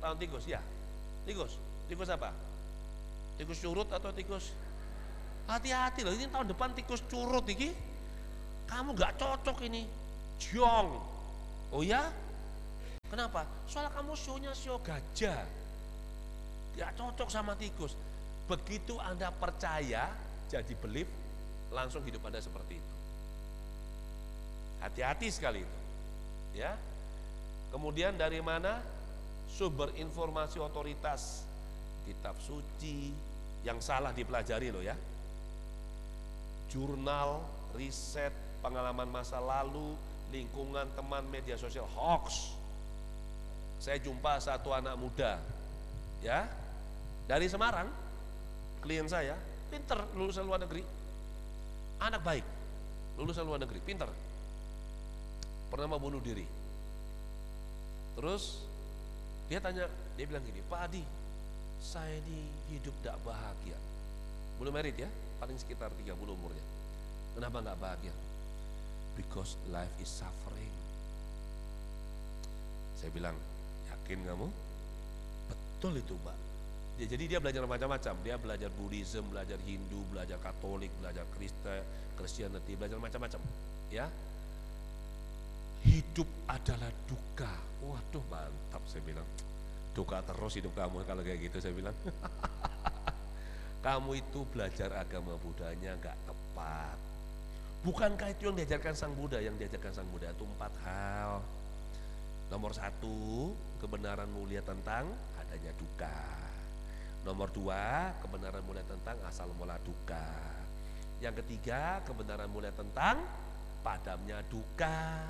Tahun tikus ya? Tikus? Tikus apa? Tikus curut atau tikus? Hati-hati loh, ini tahun depan tikus curut ini. Kamu gak cocok ini Jong. Oh ya? Kenapa? Soal kamu show-nya show gajah. Tidak cocok sama tikus. Begitu Anda percaya, jadi belief, langsung hidup Anda seperti itu. Hati-hati sekali itu. Ya. Kemudian dari mana? Sumber informasi otoritas kitab suci yang salah dipelajari loh ya. Jurnal, riset, pengalaman masa lalu, lingkungan teman media sosial hoax. Saya jumpa satu anak muda, ya, dari Semarang, klien saya, pinter, lulusan luar negeri, anak baik, lulusan luar negeri, pinter, pernah mau bunuh diri. Terus dia tanya, dia bilang gini, Pak Adi, saya ini hidup tidak bahagia. Belum merit ya, paling sekitar 30 umurnya. Kenapa nggak bahagia? because life is suffering. Saya bilang, yakin kamu? Betul itu, Mbak. Ya, jadi dia belajar macam-macam. Dia belajar Buddhism, belajar Hindu, belajar Katolik, belajar Kristen, Christianity, belajar macam-macam. Ya, hidup adalah duka. Waduh mantap saya bilang. Duka terus hidup kamu kalau kayak gitu saya bilang. kamu itu belajar agama Budanya nggak tepat. Bukankah itu yang diajarkan Sang Buddha? Yang diajarkan Sang Buddha itu empat hal. Nomor satu, kebenaran mulia tentang adanya duka. Nomor dua, kebenaran mulia tentang asal mula duka. Yang ketiga, kebenaran mulia tentang padamnya duka.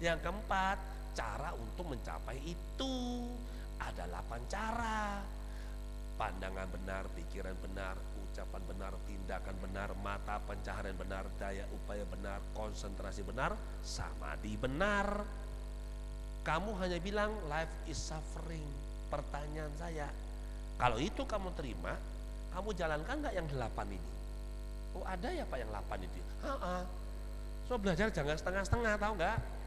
Yang keempat, cara untuk mencapai itu. Ada delapan cara. Pandangan benar, pikiran benar, ucapan benar, tindakan benar, mata pencaharian benar, daya upaya benar, konsentrasi benar, samadhi benar. Kamu hanya bilang life is suffering. Pertanyaan saya, kalau itu kamu terima, kamu jalankan nggak yang delapan ini? Oh ada ya Pak yang delapan itu? Ha -ha. So belajar jangan setengah-setengah, tahu nggak?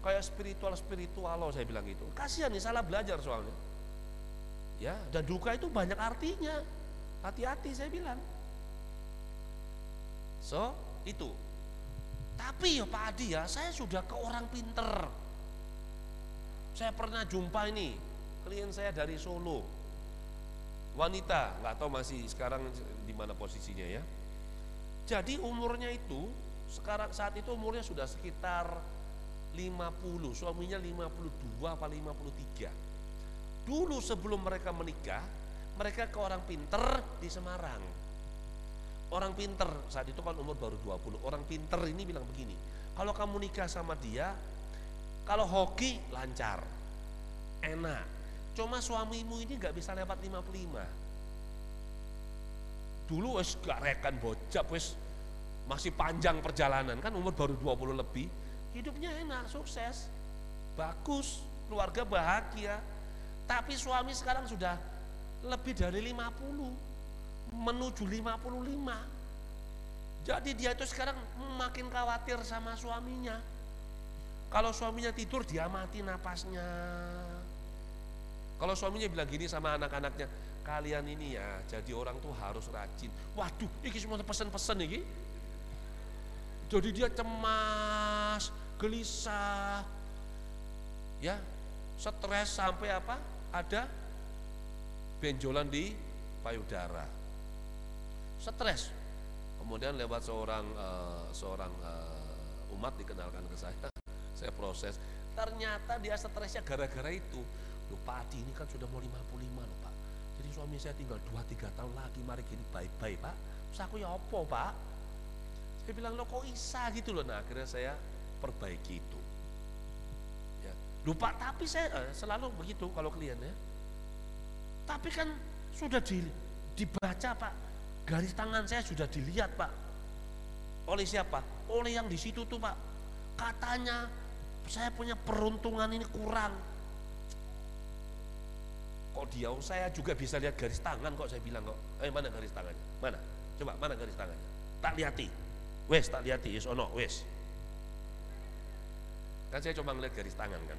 Kayak spiritual spiritual loh saya bilang gitu. Kasihan nih salah belajar soalnya. Ya, dan duka itu banyak artinya. Hati-hati saya bilang. So, itu. Tapi ya Pak Adi ya, saya sudah ke orang pinter. Saya pernah jumpa ini, klien saya dari Solo. Wanita, nggak tahu masih sekarang di mana posisinya ya. Jadi umurnya itu sekarang saat itu umurnya sudah sekitar 50, suaminya 52 apa 53. Dulu sebelum mereka menikah, mereka ke orang pinter di Semarang. Orang pinter saat itu kan umur baru 20. Orang pinter ini bilang begini, kalau kamu nikah sama dia, Kalau hoki lancar, enak. Cuma suamimu ini nggak bisa lewat 55. Dulu wes gak rekan bocap wes masih panjang perjalanan kan umur baru 20 lebih hidupnya enak sukses. Bagus keluarga bahagia. Tapi suami sekarang sudah lebih dari 50 menuju 55 jadi dia itu sekarang makin khawatir sama suaminya. Kalau suaminya tidur dia mati napasnya. Kalau suaminya bilang gini sama anak-anaknya kalian ini ya jadi orang tuh harus rajin. Waduh ini semua pesen-pesen ini. Jadi dia cemas gelisah. Ya stres sampai apa? Ada benjolan di payudara. Stres. Kemudian lewat seorang uh, seorang uh, umat dikenalkan ke saya. Saya proses. Ternyata dia stresnya gara-gara itu. Loh Pak Adi ini kan sudah mau 55 loh Pak. Jadi suami saya tinggal 2-3 tahun lagi mari gini baik-baik Pak. Terus aku ya opo Pak? Saya bilang lo kok isa gitu loh. Nah akhirnya saya perbaiki itu. Ya. Lupa tapi saya eh, selalu begitu kalau klien ya. Tapi kan sudah di, dibaca Pak. Garis tangan saya sudah dilihat Pak. Oleh siapa? Oleh yang di situ tuh Pak. Katanya saya punya peruntungan ini kurang. Kok dia oh, saya juga bisa lihat garis tangan kok saya bilang kok. Eh mana garis tangannya? Mana? Coba mana garis tangannya? Tak lihati wes tak lihati is ono wes kan saya cuma ngeliat garis tangan kan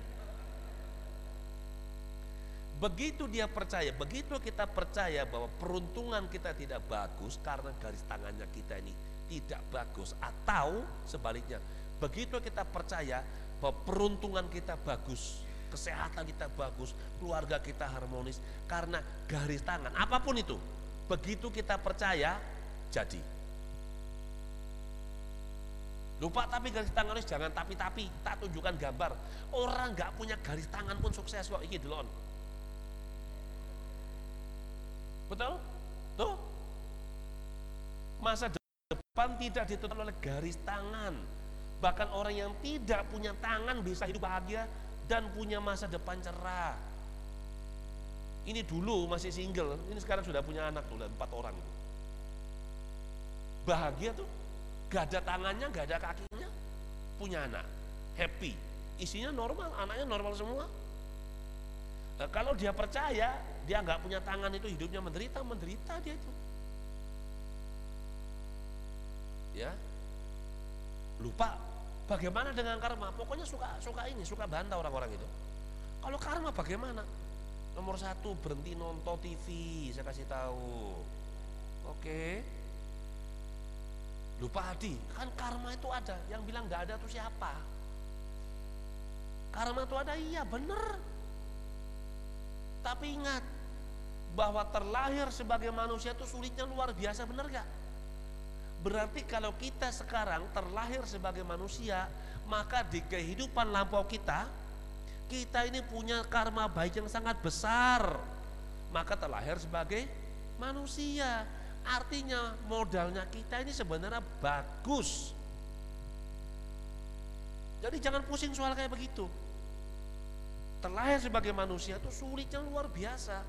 begitu dia percaya begitu kita percaya bahwa peruntungan kita tidak bagus karena garis tangannya kita ini tidak bagus atau sebaliknya begitu kita percaya bahwa peruntungan kita bagus, kesehatan kita bagus, keluarga kita harmonis karena garis tangan, apa pun itu. Begitu kita percaya, jadi. Lupa tapi garis tangan harus jangan tapi-tapi, tak tunjukkan gambar. Orang nggak punya garis tangan pun sukses kok, iki delon. Betul? Tuh. Masa depan tidak ditutup oleh garis tangan Bahkan orang yang tidak punya tangan bisa hidup bahagia dan punya masa depan cerah. Ini dulu masih single, ini sekarang sudah punya anak tuh, empat orang. Bahagia tuh, gak ada tangannya, gak ada kakinya, punya anak, happy. Isinya normal, anaknya normal semua. Nah, kalau dia percaya, dia nggak punya tangan itu hidupnya menderita, menderita dia itu. Ya, lupa Bagaimana dengan karma? Pokoknya suka suka ini, suka bantah orang-orang itu. Kalau karma bagaimana? Nomor satu berhenti nonton TV, saya kasih tahu. Oke. Lupa Adi, kan karma itu ada. Yang bilang nggak ada tuh siapa? Karma itu ada, iya bener. Tapi ingat bahwa terlahir sebagai manusia itu sulitnya luar biasa, bener gak? Berarti kalau kita sekarang terlahir sebagai manusia, maka di kehidupan lampau kita, kita ini punya karma baik yang sangat besar. Maka terlahir sebagai manusia. Artinya modalnya kita ini sebenarnya bagus. Jadi jangan pusing soal kayak begitu. Terlahir sebagai manusia itu sulitnya luar biasa.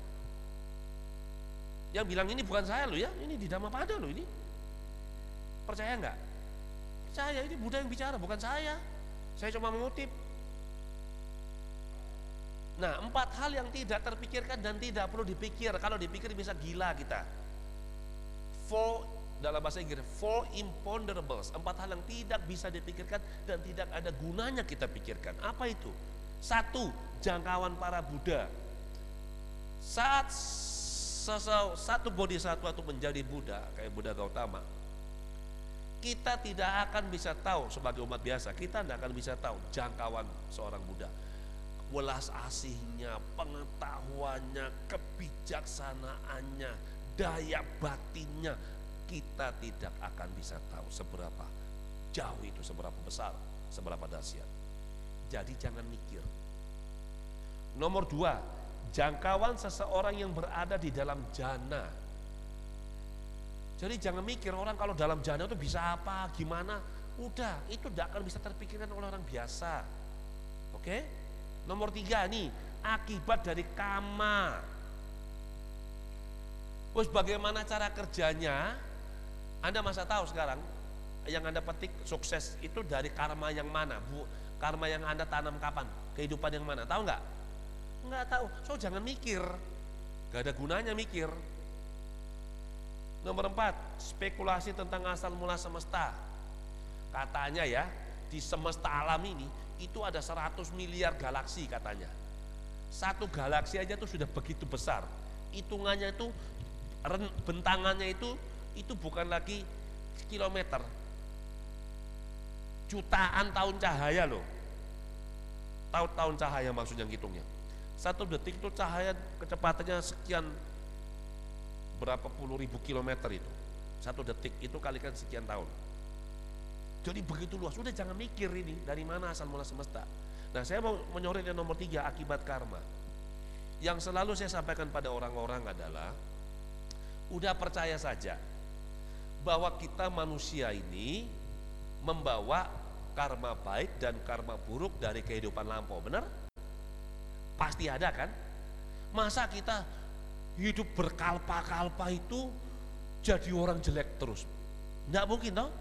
Yang bilang ini bukan saya loh ya, ini di Dhammapada loh ini. Percaya enggak? Percaya ini Buddha yang bicara, bukan saya. Saya cuma mengutip. Nah, empat hal yang tidak terpikirkan dan tidak perlu dipikir. Kalau dipikir bisa gila kita. Four dalam bahasa Inggris, four imponderables. Empat hal yang tidak bisa dipikirkan dan tidak ada gunanya kita pikirkan. Apa itu? Satu, jangkauan para Buddha. Saat satu bodhisattva itu menjadi Buddha, kayak Buddha Gautama, kita tidak akan bisa tahu sebagai umat biasa, kita tidak akan bisa tahu jangkauan seorang Buddha. Welas asihnya, pengetahuannya, kebijaksanaannya, daya batinnya, kita tidak akan bisa tahu seberapa jauh itu, seberapa besar, seberapa dahsyat. Jadi jangan mikir. Nomor dua, jangkauan seseorang yang berada di dalam jana jadi jangan mikir orang kalau dalam jana itu bisa apa, gimana. Udah, itu tidak akan bisa terpikirkan oleh orang biasa. Oke? Nomor tiga nih akibat dari kama. Terus bagaimana cara kerjanya? Anda masa tahu sekarang yang Anda petik sukses itu dari karma yang mana? Bu, karma yang Anda tanam kapan? Kehidupan yang mana? Tahu nggak? Nggak tahu. So jangan mikir. Gak ada gunanya mikir. Nomor empat, spekulasi tentang asal mula semesta. Katanya ya, di semesta alam ini itu ada 100 miliar galaksi katanya. Satu galaksi aja tuh sudah begitu besar. Hitungannya itu bentangannya itu itu bukan lagi kilometer. Jutaan tahun cahaya loh. Tahun-tahun cahaya maksudnya hitungnya. Satu detik itu cahaya kecepatannya sekian berapa puluh ribu kilometer itu satu detik itu kalikan sekian tahun jadi begitu luas udah jangan mikir ini dari mana asal mula semesta nah saya mau menyorot yang nomor tiga akibat karma yang selalu saya sampaikan pada orang-orang adalah udah percaya saja bahwa kita manusia ini membawa karma baik dan karma buruk dari kehidupan lampau benar pasti ada kan masa kita hidup berkalpa-kalpa itu jadi orang jelek terus. Tidak mungkin toh.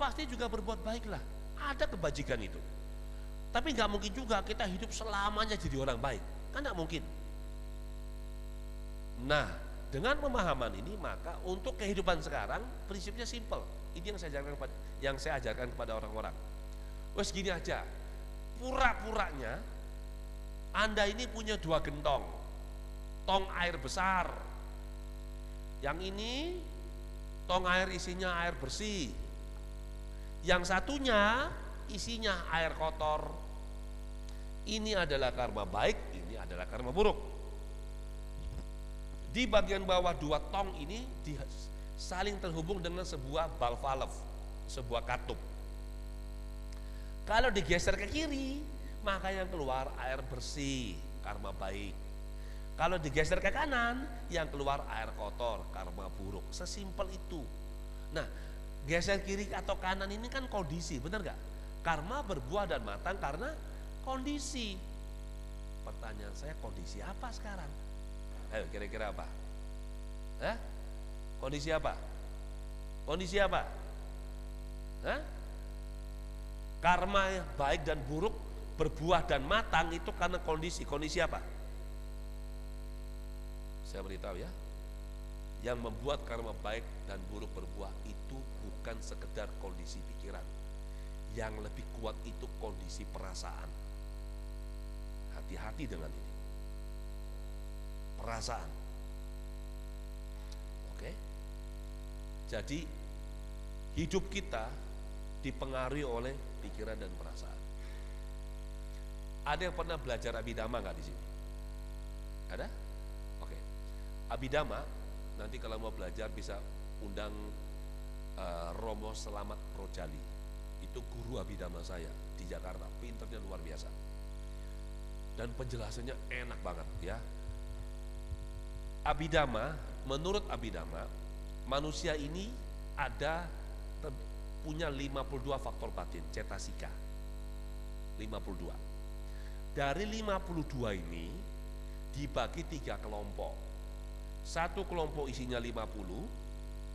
Pasti juga berbuat baiklah. Ada kebajikan itu. Tapi nggak mungkin juga kita hidup selamanya jadi orang baik. Kan nggak mungkin. Nah, dengan pemahaman ini maka untuk kehidupan sekarang prinsipnya simple. Ini yang saya ajarkan kepada yang saya ajarkan kepada orang-orang. Wes gini aja. Pura-puranya Anda ini punya dua gentong tong air besar. Yang ini tong air isinya air bersih. Yang satunya isinya air kotor. Ini adalah karma baik, ini adalah karma buruk. Di bagian bawah dua tong ini saling terhubung dengan sebuah valve, sebuah katup. Kalau digeser ke kiri, maka yang keluar air bersih, karma baik. Kalau digeser ke kanan, yang keluar air kotor, karma buruk. Sesimpel itu. Nah, geser kiri atau kanan ini kan kondisi, benar gak? Karma berbuah dan matang karena kondisi. Pertanyaan saya, kondisi apa sekarang? Ayo, kira-kira apa? Hah? Kondisi apa? Kondisi apa? Hah? Karma baik dan buruk berbuah dan matang itu karena kondisi. Kondisi apa? Saya beritahu ya, yang membuat karma baik dan buruk berbuah itu bukan sekedar kondisi pikiran. Yang lebih kuat itu kondisi perasaan. Hati-hati dengan ini. Perasaan. Oke? Jadi hidup kita dipengaruhi oleh pikiran dan perasaan. Ada yang pernah belajar abidama nggak di sini? Ada? Abidama nanti kalau mau belajar bisa undang uh, Romo Selamat Rojali itu guru Abidama saya di Jakarta pinternya luar biasa dan penjelasannya enak banget ya Abidama menurut Abidama manusia ini ada punya 52 faktor batin cetasika 52 dari 52 ini dibagi tiga kelompok satu kelompok isinya 50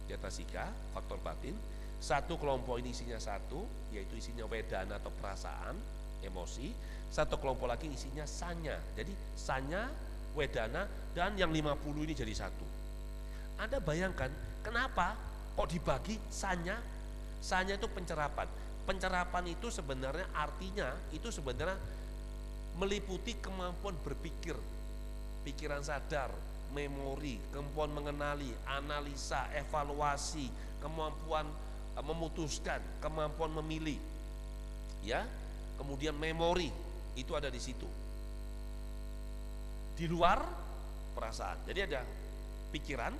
di atas ika, faktor batin. Satu kelompok ini isinya satu, yaitu isinya wedana atau perasaan, emosi. Satu kelompok lagi isinya sanya. Jadi sanya, wedana, dan yang 50 ini jadi satu. Anda bayangkan kenapa kok dibagi sanya? Sanya itu pencerapan. Pencerapan itu sebenarnya artinya itu sebenarnya meliputi kemampuan berpikir, pikiran sadar, memori, kemampuan mengenali, analisa, evaluasi, kemampuan eh, memutuskan, kemampuan memilih. Ya. Kemudian memori itu ada di situ. Di luar perasaan. Jadi ada pikiran,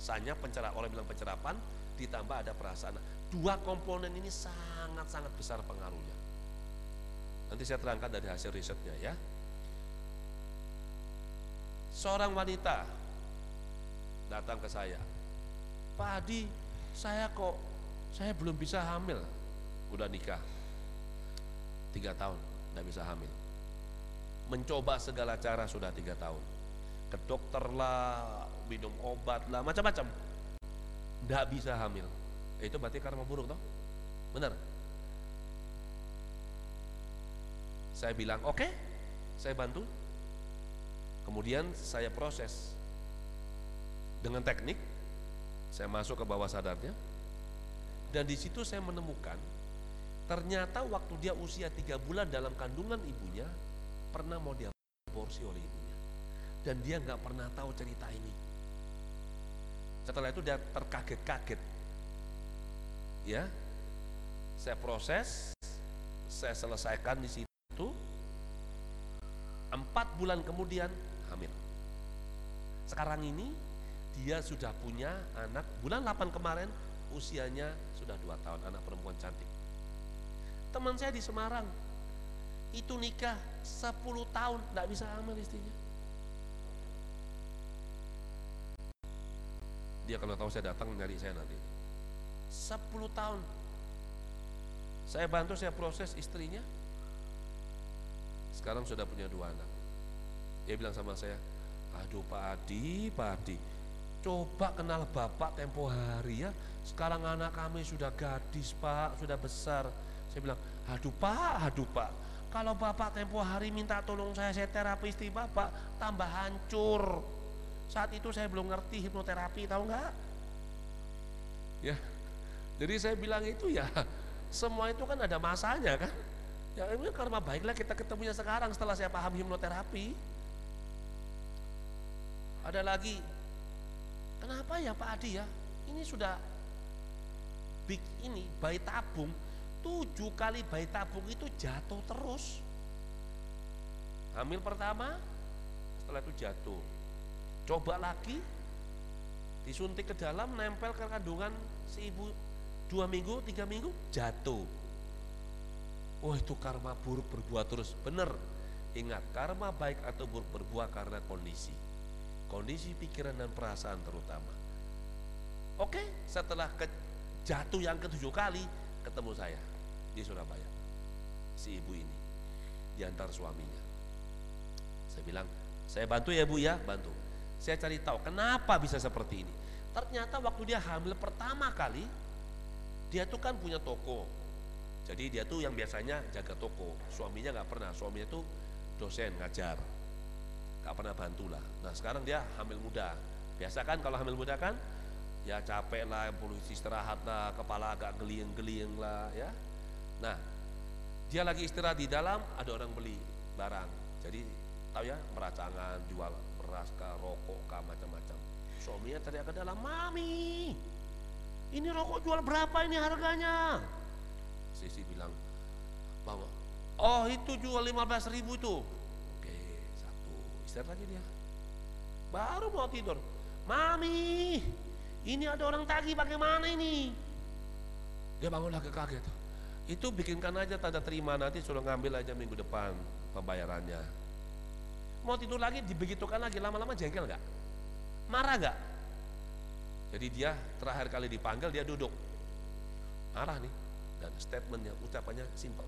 sanya pencerapan, oleh bilang pencerapan, ditambah ada perasaan. Dua komponen ini sangat-sangat besar pengaruhnya. Nanti saya terangkan dari hasil risetnya ya seorang wanita datang ke saya, Pak Adi, saya kok saya belum bisa hamil, udah nikah tiga tahun, nggak bisa hamil. Mencoba segala cara sudah tiga tahun. Ke dokter lah minum obat lah macam-macam. Tidak bisa hamil. Itu berarti karma buruk toh? Benar saya bilang oke okay, saya bantu. Kemudian saya proses. Dengan teknik saya masuk ke bawah sadarnya. Dan di situ saya menemukan ternyata waktu dia usia tiga bulan dalam kandungan ibunya pernah mau diaborsi oleh ibunya. Dan dia nggak pernah tahu cerita ini. Setelah itu dia terkaget-kaget. Ya saya proses saya selesaikan di situ. Empat bulan kemudian hamil. Sekarang ini dia sudah punya anak. Bulan 8 kemarin usianya sudah dua tahun anak perempuan cantik. Teman saya di Semarang itu nikah 10 tahun tidak bisa hamil istrinya. Dia kalau tahu saya datang nyari saya nanti. 10 tahun. Saya bantu saya proses istrinya. Sekarang sudah punya dua anak. Dia bilang sama saya aduh Pak Adi Pak Adi coba kenal bapak tempo hari ya. Sekarang anak kami sudah gadis Pak sudah besar. Saya bilang aduh Pak aduh Pak kalau Bapak tempo hari minta tolong saya, saya terapi istri Bapak, tambah hancur. Saat itu saya belum ngerti hipnoterapi, tahu nggak? Ya, jadi saya bilang itu ya, semua itu kan ada masanya kan. Ya ini karma baiklah kita ketemunya sekarang setelah saya paham hipnoterapi. Ada lagi, kenapa ya Pak Adi ya? Ini sudah big ini bayi tabung tujuh kali bayi tabung itu jatuh terus. Hamil pertama setelah itu jatuh. Coba lagi disuntik ke dalam nempel ke kandungan si ibu dua minggu tiga minggu jatuh. Oh itu karma buruk berbuah terus. Benar ingat karma baik atau buruk berbuah karena kondisi. Kondisi pikiran dan perasaan terutama. Oke setelah ke, jatuh yang ketujuh kali ketemu saya di Surabaya. Si ibu ini diantar suaminya. Saya bilang saya bantu ya bu ya. Bantu. Saya cari tahu kenapa bisa seperti ini? Ternyata waktu dia hamil pertama kali dia tuh kan punya toko. Jadi dia tuh yang biasanya jaga toko. Suaminya nggak pernah. Suaminya tuh dosen ngajar. Nggak pernah bantu lah. Nah sekarang dia hamil muda. Biasa kan kalau hamil muda kan ya capek lah perlu istirahat lah kepala agak gelieng-gelieng lah ya Nah, dia lagi istirahat di dalam, ada orang beli barang. Jadi tahu ya, meracangan, jual beras kah, rokok kah, macam-macam. Suaminya teriak ke dalam, Mami, ini rokok jual berapa ini harganya? Sisi bilang, Mama, oh itu jual 15 ribu itu. Oke, satu, istirahat lagi dia. Baru mau tidur, Mami, ini ada orang tagih bagaimana ini? Dia bangun lagi kaget itu bikinkan aja tanda terima nanti suruh ngambil aja minggu depan pembayarannya. Mau tidur lagi dibegitukan lagi lama-lama jengkel nggak? Marah nggak? Jadi dia terakhir kali dipanggil dia duduk. Marah nih dan statementnya ucapannya simpel.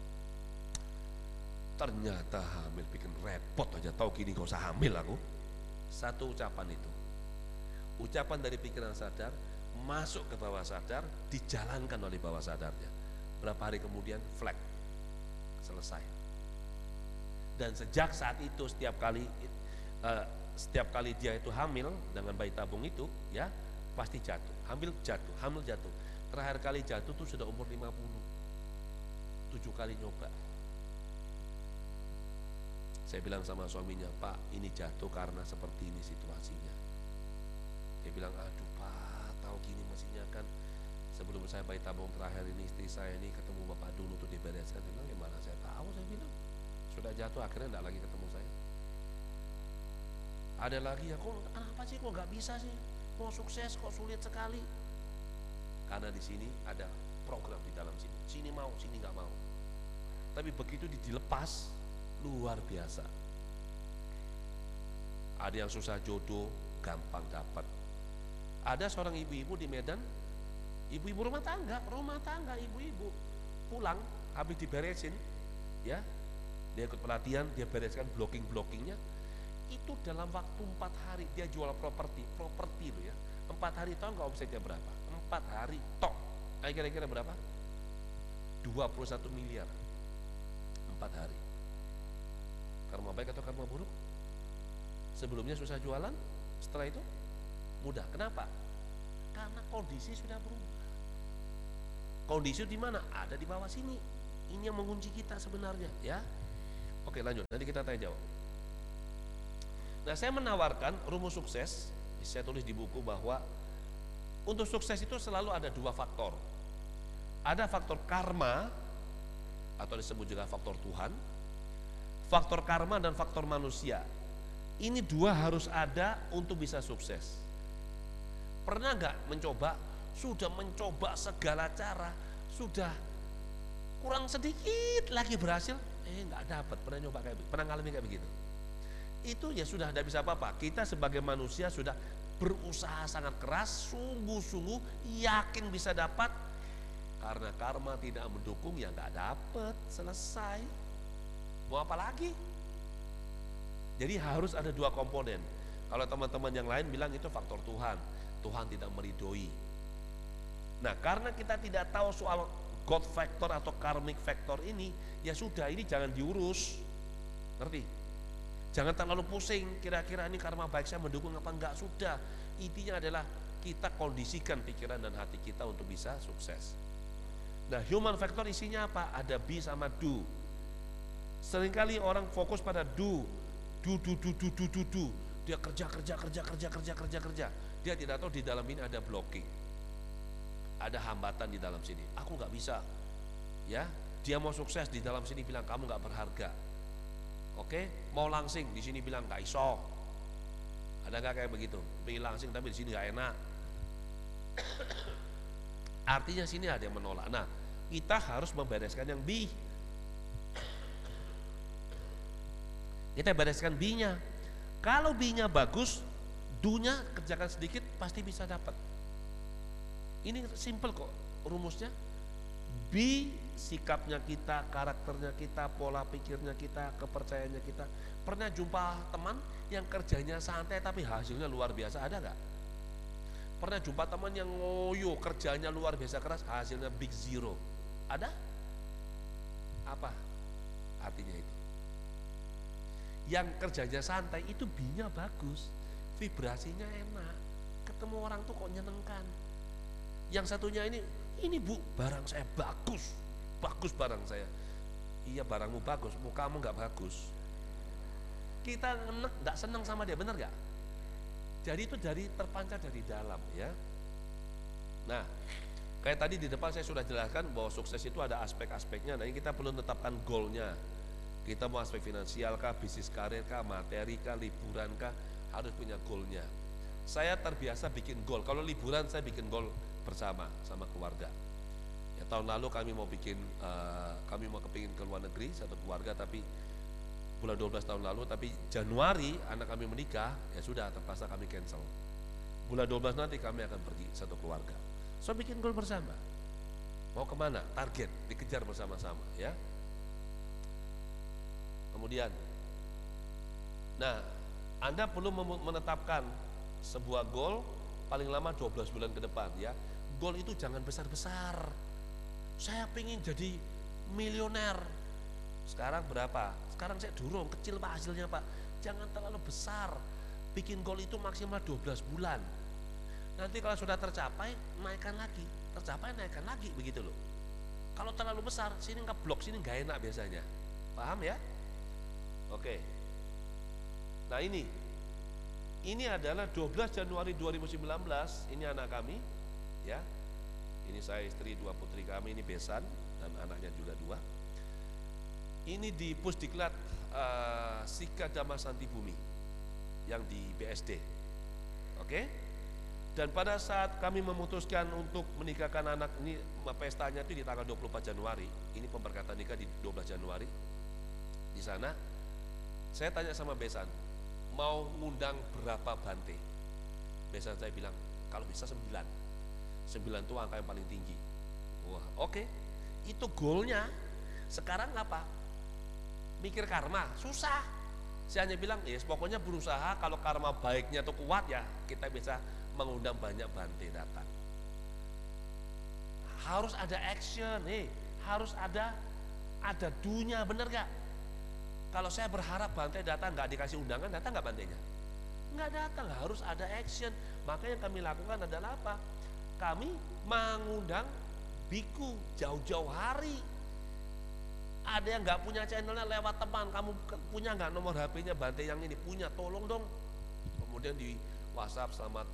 Ternyata hamil bikin repot aja tahu gini gak usah hamil aku. Satu ucapan itu. Ucapan dari pikiran sadar masuk ke bawah sadar dijalankan oleh bawah sadarnya berapa hari kemudian flag. Selesai. Dan sejak saat itu setiap kali uh, setiap kali dia itu hamil dengan bayi tabung itu ya pasti jatuh. Hamil jatuh hamil jatuh. Terakhir kali jatuh tuh sudah umur 50 tujuh kali nyoba. Saya bilang sama suaminya pak ini jatuh karena seperti ini situasinya. Dia bilang aduh sebelum saya bayi tabung terakhir ini istri saya ini ketemu bapak dulu tuh dibereskan dia bilang gimana saya tahu saya bilang. Sudah jatuh akhirnya tidak lagi ketemu saya. Ada lagi ya kok apa sih kok nggak bisa sih? Mau sukses kok sulit sekali? Karena di sini ada program di dalam sini. Sini mau sini nggak mau. Tapi begitu dilepas luar biasa. Ada yang susah jodoh gampang dapat. Ada seorang ibu-ibu di Medan ibu-ibu rumah tangga rumah tangga ibu-ibu. Pulang habis diberesin ya. Dia ikut pelatihan dia bereskan blocking blockingnya itu dalam waktu empat hari dia jual properti properti loh ya. Empat hari tahu nggak omsetnya berapa? Empat hari tok kira-kira berapa? 21 miliar. Empat hari. Karma baik atau karma buruk? Sebelumnya susah jualan setelah itu mudah. Kenapa? Karena kondisi sudah berubah kondisi di mana? Ada di bawah sini. Ini yang mengunci kita sebenarnya ya. Oke lanjut. Nanti kita tanya jawab. Nah saya menawarkan rumus sukses. Saya tulis di buku bahwa untuk sukses itu selalu ada dua faktor. Ada faktor karma atau disebut juga faktor Tuhan faktor karma dan faktor manusia. Ini dua harus ada untuk bisa sukses. Pernah nggak mencoba sudah mencoba segala cara sudah kurang sedikit lagi berhasil. Eh nggak dapat pernah nyoba kayak pernah ngalami kayak begitu? Itu ya sudah tidak bisa apa-apa. Kita sebagai manusia sudah berusaha sangat keras sungguh-sungguh yakin bisa dapat. Karena karma tidak mendukung ya nggak dapat selesai. Mau apa lagi? Jadi harus ada dua komponen. Kalau teman-teman yang lain bilang itu faktor Tuhan. Tuhan tidak meridoi nah karena kita tidak tahu soal God factor atau karmic factor ini ya sudah ini jangan diurus. Ngerti? Jangan terlalu pusing kira-kira ini karma baik saya mendukung apa enggak sudah. Intinya adalah kita kondisikan pikiran dan hati kita untuk bisa sukses. Nah human factor isinya apa? Ada be sama do. Seringkali orang fokus pada do. Do do do do do do, do. dia kerja kerja kerja kerja kerja kerja kerja. Dia tidak tahu di dalam ini ada blocking ada hambatan di dalam sini. Aku nggak bisa. Ya, dia mau sukses di dalam sini bilang kamu nggak berharga. Oke, mau langsing di sini bilang nggak iso. Ada nggak kayak begitu? Pilih langsing tapi di sini nggak enak. Artinya sini ada yang menolak. Nah, kita harus membereskan yang B. Kita bereskan B-nya. Kalau B-nya bagus, dunya kerjakan sedikit pasti bisa dapat. Ini simple kok rumusnya. B sikapnya kita, karakternya kita, pola pikirnya kita, kepercayaannya kita. Pernah jumpa teman yang kerjanya santai tapi hasilnya luar biasa ada nggak? Pernah jumpa teman yang ngoyo kerjanya luar biasa keras hasilnya big zero? Ada? Apa artinya itu? Yang kerjanya santai itu binya bagus, vibrasinya enak, ketemu orang tuh kok nyenengkan yang satunya ini, ini bu, barang saya bagus, bagus barang saya. Iya barangmu bagus, mukamu nggak bagus. Kita enek nggak senang sama dia, benar nggak? Jadi itu dari terpancar dari dalam ya. Nah, kayak tadi di depan saya sudah jelaskan bahwa sukses itu ada aspek-aspeknya. Nah, ini kita perlu tetapkan goalnya. Kita mau aspek finansial kah, bisnis karir kah, materi kah, liburan kah, harus punya goalnya. Saya terbiasa bikin goal. Kalau liburan saya bikin goal bersama sama keluarga. Ya, tahun lalu kami mau bikin uh, kami mau kepingin ke luar negeri satu keluarga tapi bulan 12 tahun lalu tapi Januari anak kami menikah ya sudah terpaksa kami cancel. Bulan 12 nanti kami akan pergi satu keluarga. So bikin goal bersama. Mau ke mana? Target dikejar bersama-sama ya. Kemudian, nah Anda perlu menetapkan sebuah goal paling lama 12 bulan ke depan ya Goal itu jangan besar-besar. Saya pengen jadi milioner. Sekarang berapa? Sekarang saya durung, kecil pak hasilnya pak. Jangan terlalu besar. Bikin goal itu maksimal 12 bulan. Nanti kalau sudah tercapai, naikkan lagi. Tercapai, naikkan lagi, begitu loh. Kalau terlalu besar, sini nggak blok, sini nggak enak biasanya. Paham ya? Oke. Nah ini, ini adalah 12 Januari 2019, ini anak kami, ya ini saya istri dua putri kami ini besan dan anaknya juga dua. Ini di pusdiklat uh, Sika Damasanti Bumi yang di BSD oke? Dan pada saat kami memutuskan untuk menikahkan anak ini pestanya itu di tanggal 24 Januari. Ini pemberkatan nikah di 12 Januari. Di sana saya tanya sama besan mau ngundang berapa bante? Besan saya bilang kalau bisa sembilan 9 itu angka yang paling tinggi. Wah, oke. Okay. Itu goalnya. Sekarang apa? mikir karma, susah. Saya hanya bilang, ya yes, pokoknya berusaha kalau karma baiknya atau kuat ya kita bisa mengundang banyak bante datang. Harus ada action, nih, harus ada ada dunya, bener gak? Kalau saya berharap Bante datang nggak dikasih undangan, datang nggak Bantenya? Nggak datang, harus ada action. Maka yang kami lakukan adalah apa? Kami mengundang biku jauh-jauh hari. Ada yang nggak punya channelnya lewat teman, kamu punya nggak nomor HP-nya Bante yang ini? Punya, tolong dong. Kemudian di WhatsApp selamat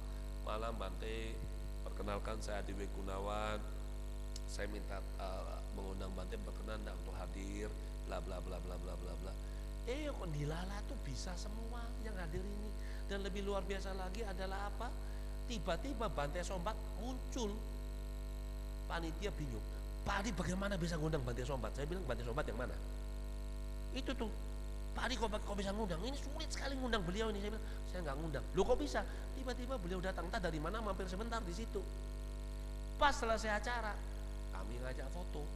malam Bante, perkenalkan saya Dewi Gunawan. Saya minta uh, mengundang Bante berkenan untuk hadir, bla bla bla bla bla bla bla. Eh kok dilala tuh bisa semua yang hadir ini. Dan lebih luar biasa lagi adalah apa? Tiba-tiba Bante Sombat muncul. Panitia bingung. Pak Adi bagaimana bisa ngundang Bante Sombat? Saya bilang Bante Sombat yang mana? Itu tuh. Pak Adi kok, kok bisa ngundang? Ini sulit sekali ngundang beliau ini. Saya bilang, saya nggak ngundang. Lu kok bisa? Tiba-tiba beliau datang. Entah dari mana mampir sebentar di situ. Pas selesai acara, kami ngajak foto.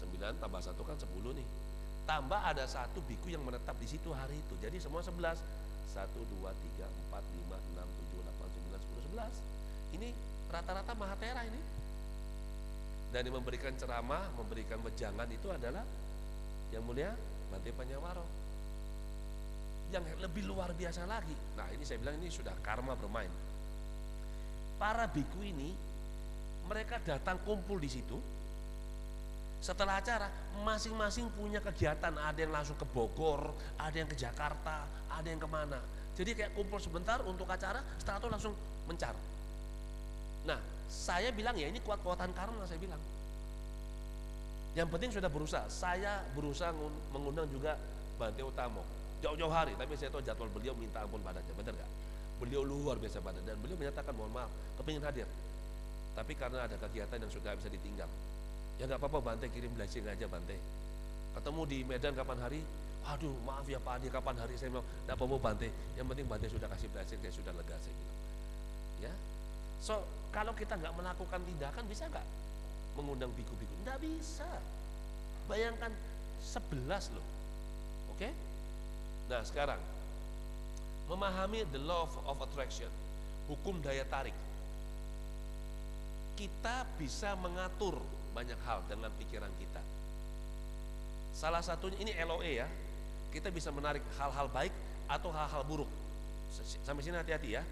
9 tambah satu kan 10 nih. Tambah ada satu biku yang menetap di situ hari itu. Jadi semua 11. 1, 2, 3, 4, 5, 6, 7, 8, 9, 10, 11. Ini rata-rata Mahatera ini. Dan yang memberikan ceramah, memberikan wejangan itu adalah yang mulia Bante Panyawaro. Yang lebih luar biasa lagi. Nah ini saya bilang ini sudah karma bermain. Para biku ini mereka datang kumpul di situ. Setelah acara, masing-masing punya kegiatan. Ada yang langsung ke Bogor, ada yang ke Jakarta, ada yang ke mana. Jadi kayak kumpul sebentar untuk acara, setelah itu langsung mencar. Nah, saya bilang ya ini kuat-kuatan karma saya bilang. Yang penting sudah berusaha. Saya berusaha mengundang juga Bante Utamo. Jauh-jauh hari, tapi saya tahu jadwal beliau minta ampun padanya, benar gak? Beliau luar biasa pada dan beliau menyatakan mohon maaf, kepingin hadir. Tapi karena ada kegiatan yang sudah bisa ditinggal, ya nggak apa-apa Bante kirim blessing aja Bante. Ketemu di Medan kapan hari? Aduh maaf ya Pak Adi kapan hari saya mau nggak apa-apa Bante. Yang penting Bante sudah kasih blessing, saya sudah lega saya bilang. Ya, so kalau kita nggak melakukan tindakan bisa nggak mengundang biku-biku? Nggak bisa. Bayangkan sebelas loh. Oke? Nah sekarang memahami the law of attraction, hukum daya tarik. Kita bisa mengatur banyak hal dengan pikiran kita. Salah satunya ini LOE ya. Kita bisa menarik hal-hal baik atau hal-hal buruk. Sampai sini hati-hati ya.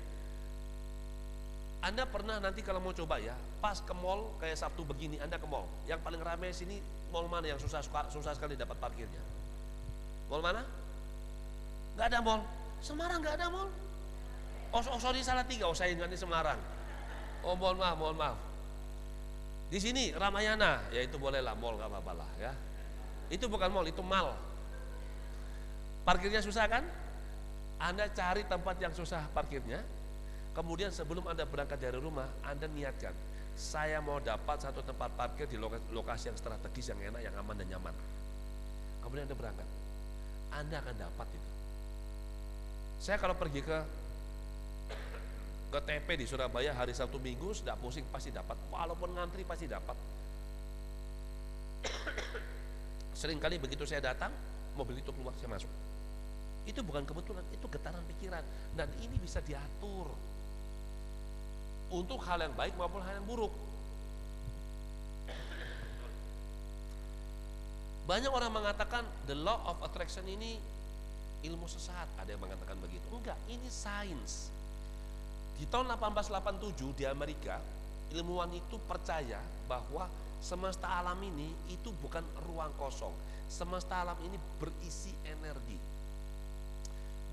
Anda pernah nanti kalau mau coba ya, pas ke mall kayak Sabtu begini, Anda ke mall. Yang paling ramai sini mall mana yang susah susah sekali dapat parkirnya? Mall mana? Gak ada mall. Semarang gak ada mall. Oh, oh sorry salah tiga, oh saya ingat Semarang. Oh mohon maaf, mohon maaf. Di sini Ramayana, ya itu bolehlah mall nggak apa-apa lah ya. Itu bukan mall, itu mal. Parkirnya susah kan? Anda cari tempat yang susah parkirnya. Kemudian sebelum Anda berangkat dari rumah, Anda niatkan, saya mau dapat satu tempat parkir di lokasi yang strategis, yang enak, yang aman dan nyaman. Kemudian Anda berangkat. Anda akan dapat itu. Saya kalau pergi ke ke TP di Surabaya hari Sabtu Minggu sudah pusing pasti dapat walaupun ngantri pasti dapat. Seringkali begitu saya datang mobil itu keluar saya masuk. Itu bukan kebetulan itu getaran pikiran. Dan ini bisa diatur untuk hal yang baik maupun hal yang buruk. Banyak orang mengatakan the law of attraction ini ilmu sesat. Ada yang mengatakan begitu. Enggak ini sains di tahun 1887 di Amerika, ilmuwan itu percaya bahwa semesta alam ini itu bukan ruang kosong. Semesta alam ini berisi energi.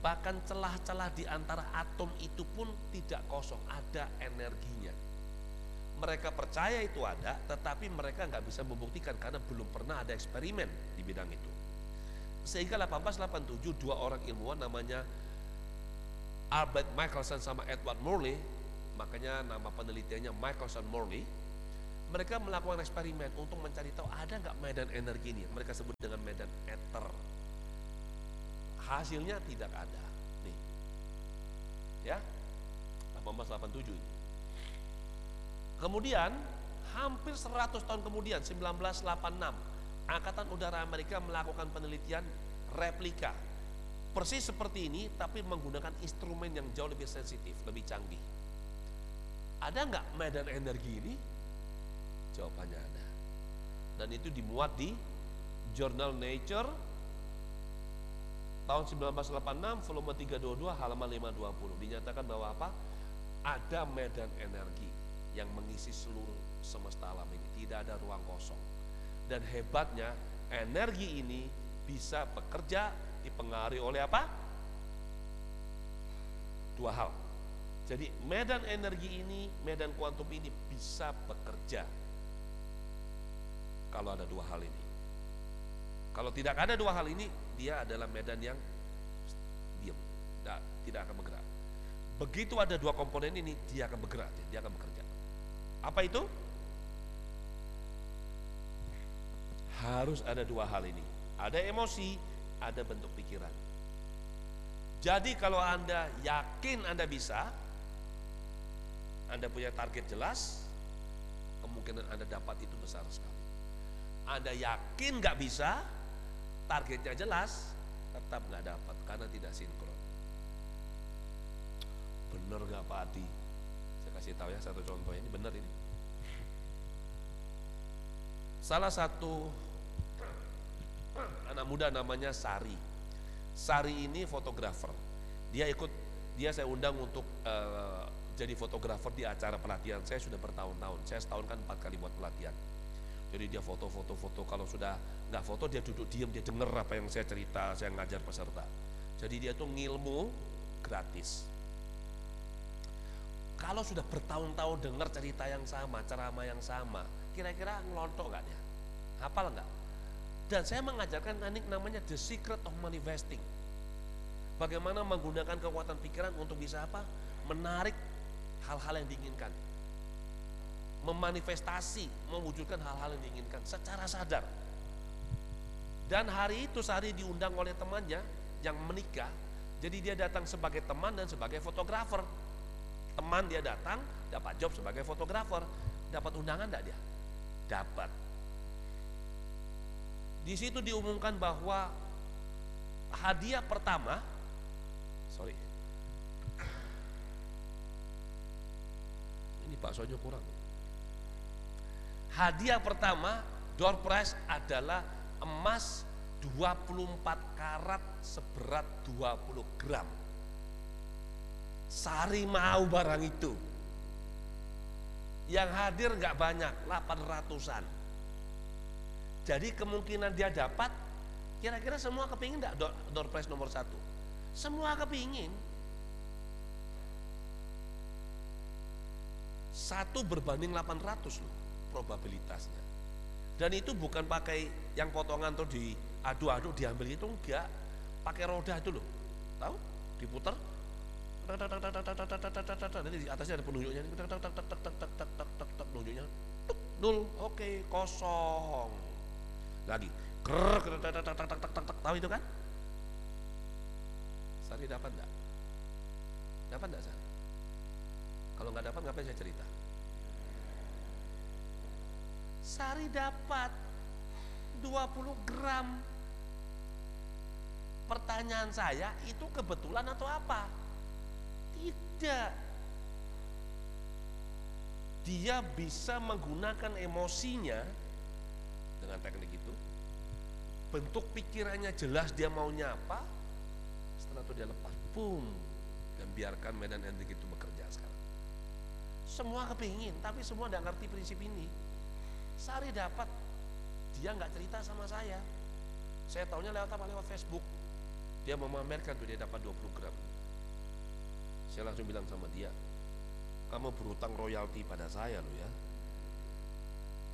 Bahkan celah-celah di antara atom itu pun tidak kosong, ada energinya. Mereka percaya itu ada, tetapi mereka nggak bisa membuktikan karena belum pernah ada eksperimen di bidang itu. Sehingga 1887 dua orang ilmuwan namanya Albert Michelson sama Edward Morley, makanya nama penelitiannya Michelson Morley, mereka melakukan eksperimen untuk mencari tahu ada nggak medan energi ini. Mereka sebut dengan medan ether. Hasilnya tidak ada. Nih. Ya. 1887 ini. Kemudian hampir 100 tahun kemudian 1986 Angkatan Udara Amerika melakukan penelitian replika persis seperti ini tapi menggunakan instrumen yang jauh lebih sensitif, lebih canggih. Ada nggak medan energi ini? Jawabannya ada. Dan itu dimuat di Journal Nature tahun 1986 volume 322 halaman 520 dinyatakan bahwa apa? Ada medan energi yang mengisi seluruh semesta alam ini, tidak ada ruang kosong. Dan hebatnya energi ini bisa bekerja dipengaruhi oleh apa? Dua hal. Jadi medan energi ini, medan kuantum ini bisa bekerja kalau ada dua hal ini. Kalau tidak ada dua hal ini, dia adalah medan yang diam, tidak, tidak akan bergerak. Begitu ada dua komponen ini, dia akan bergerak, dia akan bekerja. Apa itu? Harus ada dua hal ini. Ada emosi, ada bentuk pikiran. Jadi kalau Anda yakin Anda bisa, Anda punya target jelas, kemungkinan Anda dapat itu besar sekali. Anda yakin nggak bisa, targetnya jelas, tetap nggak dapat karena tidak sinkron. Bener nggak Pak Adi? Saya kasih tahu ya satu contoh ini benar ini. Salah satu anak muda namanya Sari. Sari ini fotografer. Dia ikut, dia saya undang untuk uh, jadi fotografer di acara pelatihan saya sudah bertahun-tahun. Saya setahun kan empat kali buat pelatihan. Jadi dia foto-foto-foto. Kalau sudah nggak foto dia duduk diam, dia dengar apa yang saya cerita, saya ngajar peserta. Jadi dia tuh ngilmu gratis. Kalau sudah bertahun-tahun dengar cerita yang sama, ceramah yang sama, kira-kira ngelontok nggak dia? Hafal nggak? Dan saya mengajarkan teknik namanya the secret of manifesting. Bagaimana menggunakan kekuatan pikiran untuk bisa apa? Menarik hal-hal yang diinginkan. Memanifestasi, mewujudkan hal-hal yang diinginkan secara sadar. Dan hari itu Sari diundang oleh temannya yang menikah. Jadi dia datang sebagai teman dan sebagai fotografer. Teman dia datang, dapat job sebagai fotografer. Dapat undangan enggak dia? Dapat di situ diumumkan bahwa hadiah pertama, sorry, ini baksonya kurang. Hadiah pertama door prize adalah emas 24 karat seberat 20 gram. Sari mau barang itu. Yang hadir nggak banyak, 800-an. Jadi kemungkinan dia dapat, kira-kira semua kepingin enggak door, door prize nomor satu? Semua kepingin. Satu berbanding 800 loh probabilitasnya. Dan itu bukan pakai yang potongan tuh di adu-adu diambil itu enggak. Pakai roda itu loh. Tahu? Diputar. Nanti di atasnya ada penunjuknya. Penunjuknya. Nol. Oke, kosong lagi. Ker tak tak tak tak tak tak tahu itu kan? Sari dapat enggak dapat enggak Sari? Kalau nggak dapat ngapain saya cerita? Sari dapat 20 gram. Pertanyaan saya itu kebetulan atau apa? Tidak. Dia bisa menggunakan emosinya dengan teknik bentuk pikirannya jelas dia maunya apa setelah itu dia lepas boom dan biarkan medan energi itu bekerja sekarang. Semua kepingin tapi semua tidak ngerti prinsip ini. Sari dapat dia nggak cerita sama saya. Saya tahunya lewat apa? Lewat Facebook. Dia memamerkan tuh dia dapat 20 gram. Saya langsung bilang sama dia kamu berutang royalti pada saya loh ya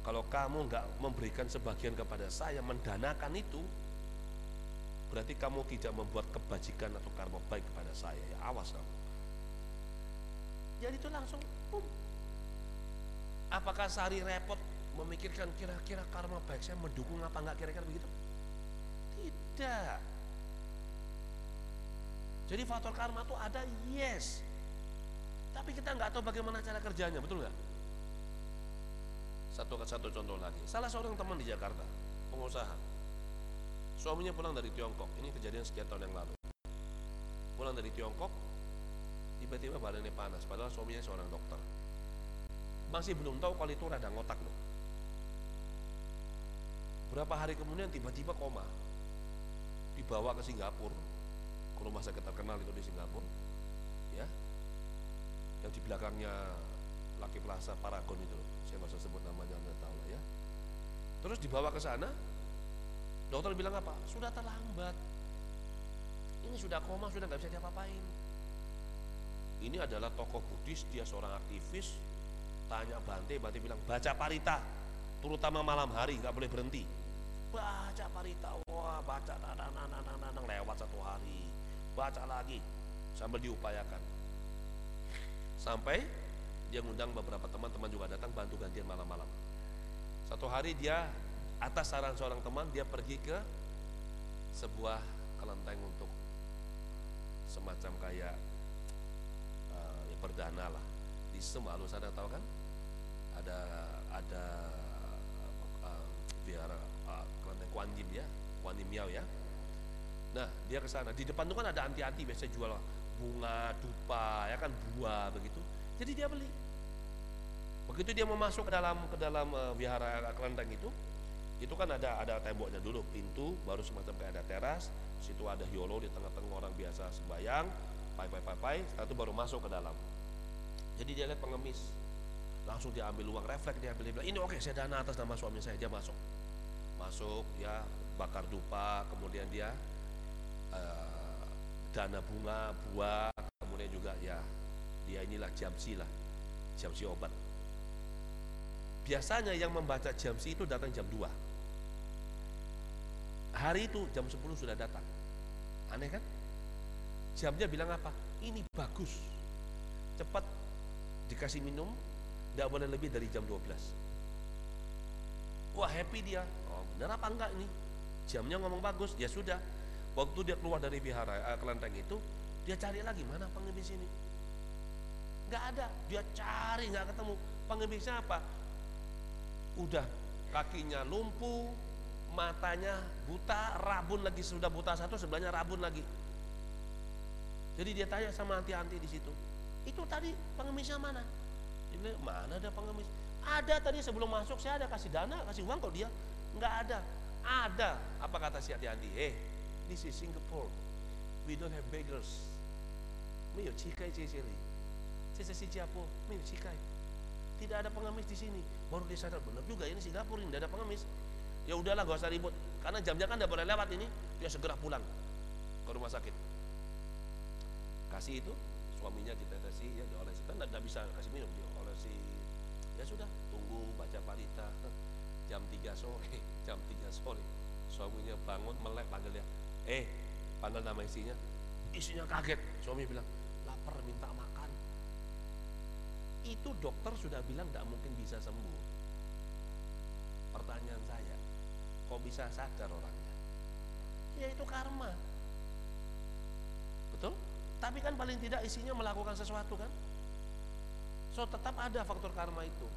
kalau kamu nggak memberikan sebagian kepada saya mendanakan itu, berarti kamu tidak membuat kebajikan atau karma baik kepada saya. Ya awas kamu. Jadi itu langsung. Apakah Sari repot memikirkan kira-kira karma baik saya mendukung apa enggak kira-kira begitu? Tidak. Jadi faktor karma itu ada yes. Tapi kita nggak tahu bagaimana cara kerjanya, betul nggak? Satu satu contoh lagi. Salah seorang teman di Jakarta, pengusaha. Suaminya pulang dari Tiongkok. Ini kejadian sekian tahun yang lalu. Pulang dari Tiongkok, tiba-tiba badannya panas. Padahal suaminya seorang dokter. Masih belum tahu kalau itu radang otak loh. Berapa hari kemudian tiba-tiba koma. Dibawa ke Singapura, ke rumah sakit terkenal itu di Singapura. Ya. Yang di belakangnya Laki Plaza Paragon itu. Saya nggak usah sebut namanya, Anda tahu lah ya. Terus dibawa ke sana, dokter bilang apa? Sudah terlambat. Ini sudah koma, sudah nggak bisa diapa-apain. Ini adalah tokoh Buddhis, dia seorang aktivis. Tanya Bante, Bante bilang baca parita, terutama malam hari nggak boleh berhenti. Baca parita, wah baca nanang lewat satu hari, baca lagi sambil diupayakan. Sampai dia ngundang beberapa teman-teman juga datang bantu gantian malam-malam. Satu hari dia atas saran seorang teman dia pergi ke sebuah kelenteng untuk semacam kayak uh, perdana lah. Di Semalu sana tahu kan? Ada ada uh, biara uh, kelenteng Kuan Yin ya Kuan Miao ya. Nah dia ke sana. Di depan itu kan ada anti-anti biasa jual bunga dupa ya kan buah begitu. Jadi dia beli Begitu dia mau masuk ke dalam ke dalam uh, wihara kelenteng itu, itu kan ada ada temboknya dulu, pintu, baru semacam kayak ada teras, situ ada hiolo di tengah-tengah orang biasa sembayang, pai pai pai pai, setelah itu baru masuk ke dalam. Jadi dia lihat pengemis, langsung dia ambil uang refleks dia ambil ini oke saya dana atas nama suami saya. Dia masuk, masuk ya bakar dupa, kemudian dia uh, dana bunga buah, kemudian juga ya dia inilah jamsi lah, jamsi obat Biasanya yang membaca jam si itu datang jam 2. Hari itu jam 10 sudah datang. Aneh kan? Jamnya bilang apa? Ini bagus. Cepat dikasih minum, tidak boleh lebih dari jam 12. Wah happy dia. Oh benar apa enggak ini? Jamnya ngomong bagus, ya sudah. Waktu dia keluar dari vihara eh, kelenteng itu, dia cari lagi mana pengemis ini. Enggak ada, dia cari nggak ketemu. Pengemisnya apa? udah kakinya lumpuh, matanya buta, rabun lagi sudah buta satu, sebelahnya rabun lagi. Jadi dia tanya sama anti-anti di situ, itu tadi pengemisnya mana? Dia bilang, mana ada pengemis? Ada tadi sebelum masuk saya ada kasih dana, kasih uang kok dia nggak ada. Ada. Apa kata si anti-anti? Eh, this is Singapore. We don't have beggars. 没有乞丐这些里，这是新加坡，没有乞丐。 Tidak ada pengemis di sini. Baru dia sadar benar juga ini Singapura ini tidak ada pengemis. Ya udahlah gak usah ribut. Karena jamnya kan tidak boleh lewat ini. Dia segera pulang ke rumah sakit. Kasih itu suaminya kita kasih ya diolesi kan tidak bisa kasih minum. Diolesi ya sudah tunggu baca parita jam 3 sore jam 3 sore. Suaminya bangun melek panggil dia. Eh panggil nama istrinya istrinya kaget. Suami bilang lapar minta makan itu dokter sudah bilang tidak mungkin bisa sembuh. Pertanyaan saya, kok bisa sadar orangnya? Ya itu karma. Betul? Tapi kan paling tidak isinya melakukan sesuatu kan? So tetap ada faktor karma itu.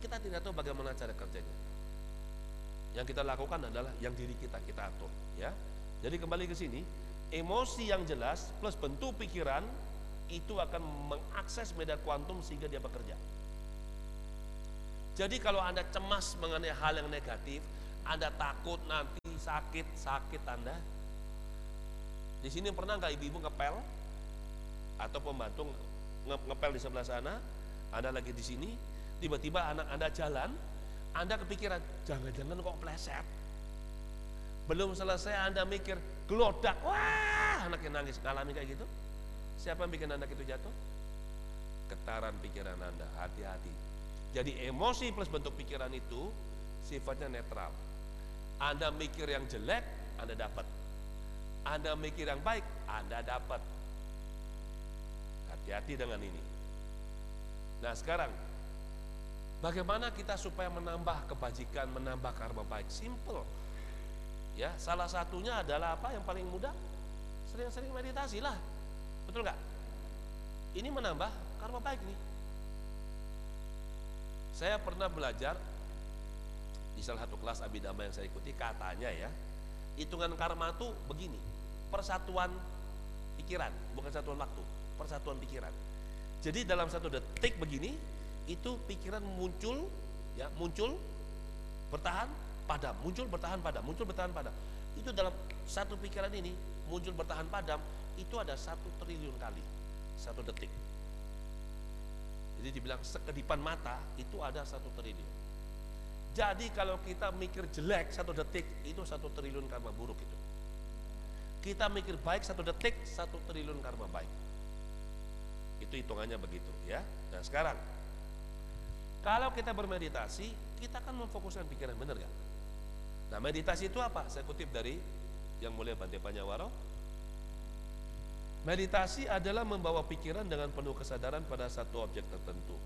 Kita tidak tahu bagaimana cara kerjanya. Yang kita lakukan adalah yang diri kita kita atur, ya. Jadi kembali ke sini, emosi yang jelas plus bentuk pikiran itu akan mengakses medan kuantum sehingga dia bekerja. Jadi kalau Anda cemas mengenai hal yang negatif, Anda takut nanti sakit-sakit Anda. Di sini pernah nggak ibu-ibu ngepel atau pembantu ngepel di sebelah sana, Anda lagi di sini, tiba-tiba anak Anda jalan, Anda kepikiran, jangan-jangan kok pleset. Belum selesai Anda mikir, gelodak, wah anaknya nangis, ngalami kayak gitu. Siapa yang bikin anak itu jatuh? Getaran pikiran Anda, hati-hati. Jadi emosi plus bentuk pikiran itu sifatnya netral. Anda mikir yang jelek, Anda dapat. Anda mikir yang baik, Anda dapat. Hati-hati dengan ini. Nah sekarang, bagaimana kita supaya menambah kebajikan, menambah karma baik? Simple. Ya, salah satunya adalah apa yang paling mudah? Sering-sering meditasi lah Betul nggak? Ini menambah karma baik nih. Saya pernah belajar di salah satu kelas abidama yang saya ikuti katanya ya hitungan karma itu begini persatuan pikiran bukan satuan waktu persatuan pikiran jadi dalam satu detik begini itu pikiran muncul ya muncul bertahan padam muncul bertahan padam muncul bertahan padam itu dalam satu pikiran ini muncul bertahan padam itu ada satu triliun kali satu detik jadi dibilang sekedipan mata itu ada satu triliun jadi kalau kita mikir jelek satu detik itu satu triliun karma buruk itu. Kita mikir baik satu detik satu triliun karma baik. Itu hitungannya begitu ya. Nah sekarang kalau kita bermeditasi kita kan memfokuskan pikiran benar gak? Nah meditasi itu apa? Saya kutip dari yang mulia Bante Panyawaro. Meditasi adalah membawa pikiran dengan penuh kesadaran pada satu objek tertentu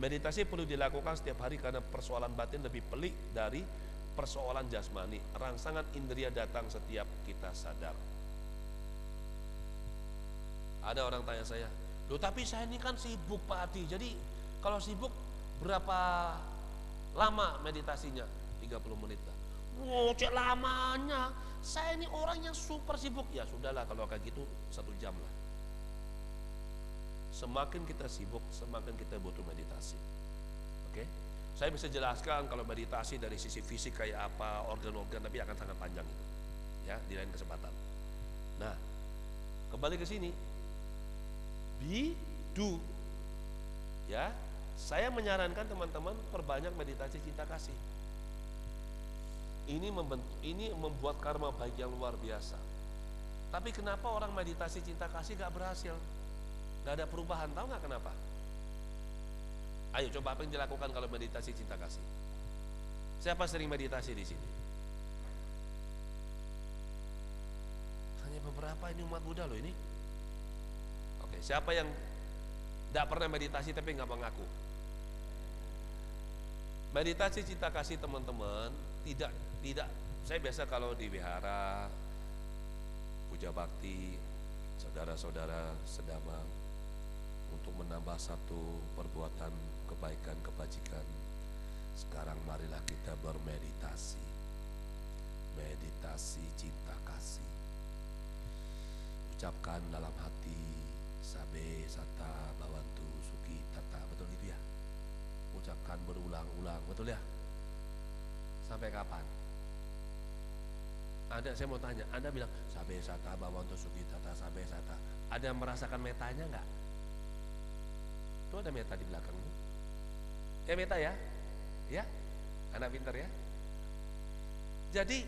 Meditasi perlu dilakukan setiap hari karena persoalan batin lebih pelik dari persoalan jasmani. Rangsangan indria datang setiap kita sadar. Ada orang tanya saya, loh tapi saya ini kan sibuk Pak Adi, jadi kalau sibuk berapa lama meditasinya? 30 menit lah. Wow, cek lamanya. Saya ini orang yang super sibuk. Ya sudahlah kalau kayak gitu satu jam lah. Semakin kita sibuk, semakin kita butuh meditasi. Oke? Saya bisa jelaskan kalau meditasi dari sisi fisik kayak apa, organ-organ, tapi akan sangat panjang itu. Ya, di lain kesempatan. Nah, kembali ke sini. Be, do. Ya, saya menyarankan teman-teman perbanyak meditasi cinta kasih. Ini membentuk, ini membuat karma baik yang luar biasa. Tapi kenapa orang meditasi cinta kasih gak berhasil? Gak ada perubahan, tahu nggak kenapa? Ayo coba apa yang dilakukan kalau meditasi cinta kasih? Siapa sering meditasi di sini? Hanya beberapa ini umat Buddha loh ini. Oke, siapa yang tidak pernah meditasi tapi nggak mengaku? Meditasi cinta kasih teman-teman tidak tidak saya biasa kalau di wihara puja bakti saudara-saudara sedamang untuk menambah satu perbuatan kebaikan kebajikan. Sekarang marilah kita bermeditasi. Meditasi cinta kasih. Ucapkan dalam hati sabe sata bawantu suki tata betul gitu ya ucapkan berulang-ulang betul ya sampai kapan ada saya mau tanya anda bilang sabe sata bawantu suki tata sabe sata ada yang merasakan metanya enggak itu ada meta di belakangmu. Ya meta ya. Ya. Anak pintar ya. Jadi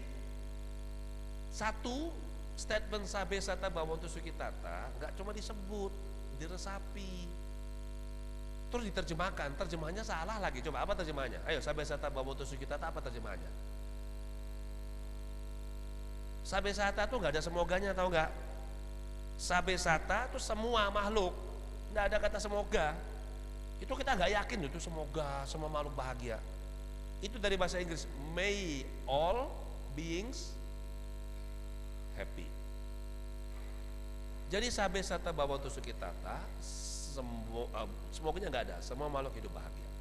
satu statement sabe sata bawon sukitata nggak cuma disebut, diresapi. Terus diterjemahkan, terjemahannya salah lagi. Coba apa terjemahannya? Ayo sabe sata bawon sukitata apa terjemahannya? Sabe sata tuh nggak ada semoganya tahu nggak? Sabe sata tuh semua makhluk, nggak ada kata semoga. Itu kita nggak yakin itu semoga semua makhluk bahagia. Itu dari bahasa Inggris may all beings happy. Jadi sabe sata bawa tusuk kita semua uh, semuanya nggak ada semua makhluk hidup bahagia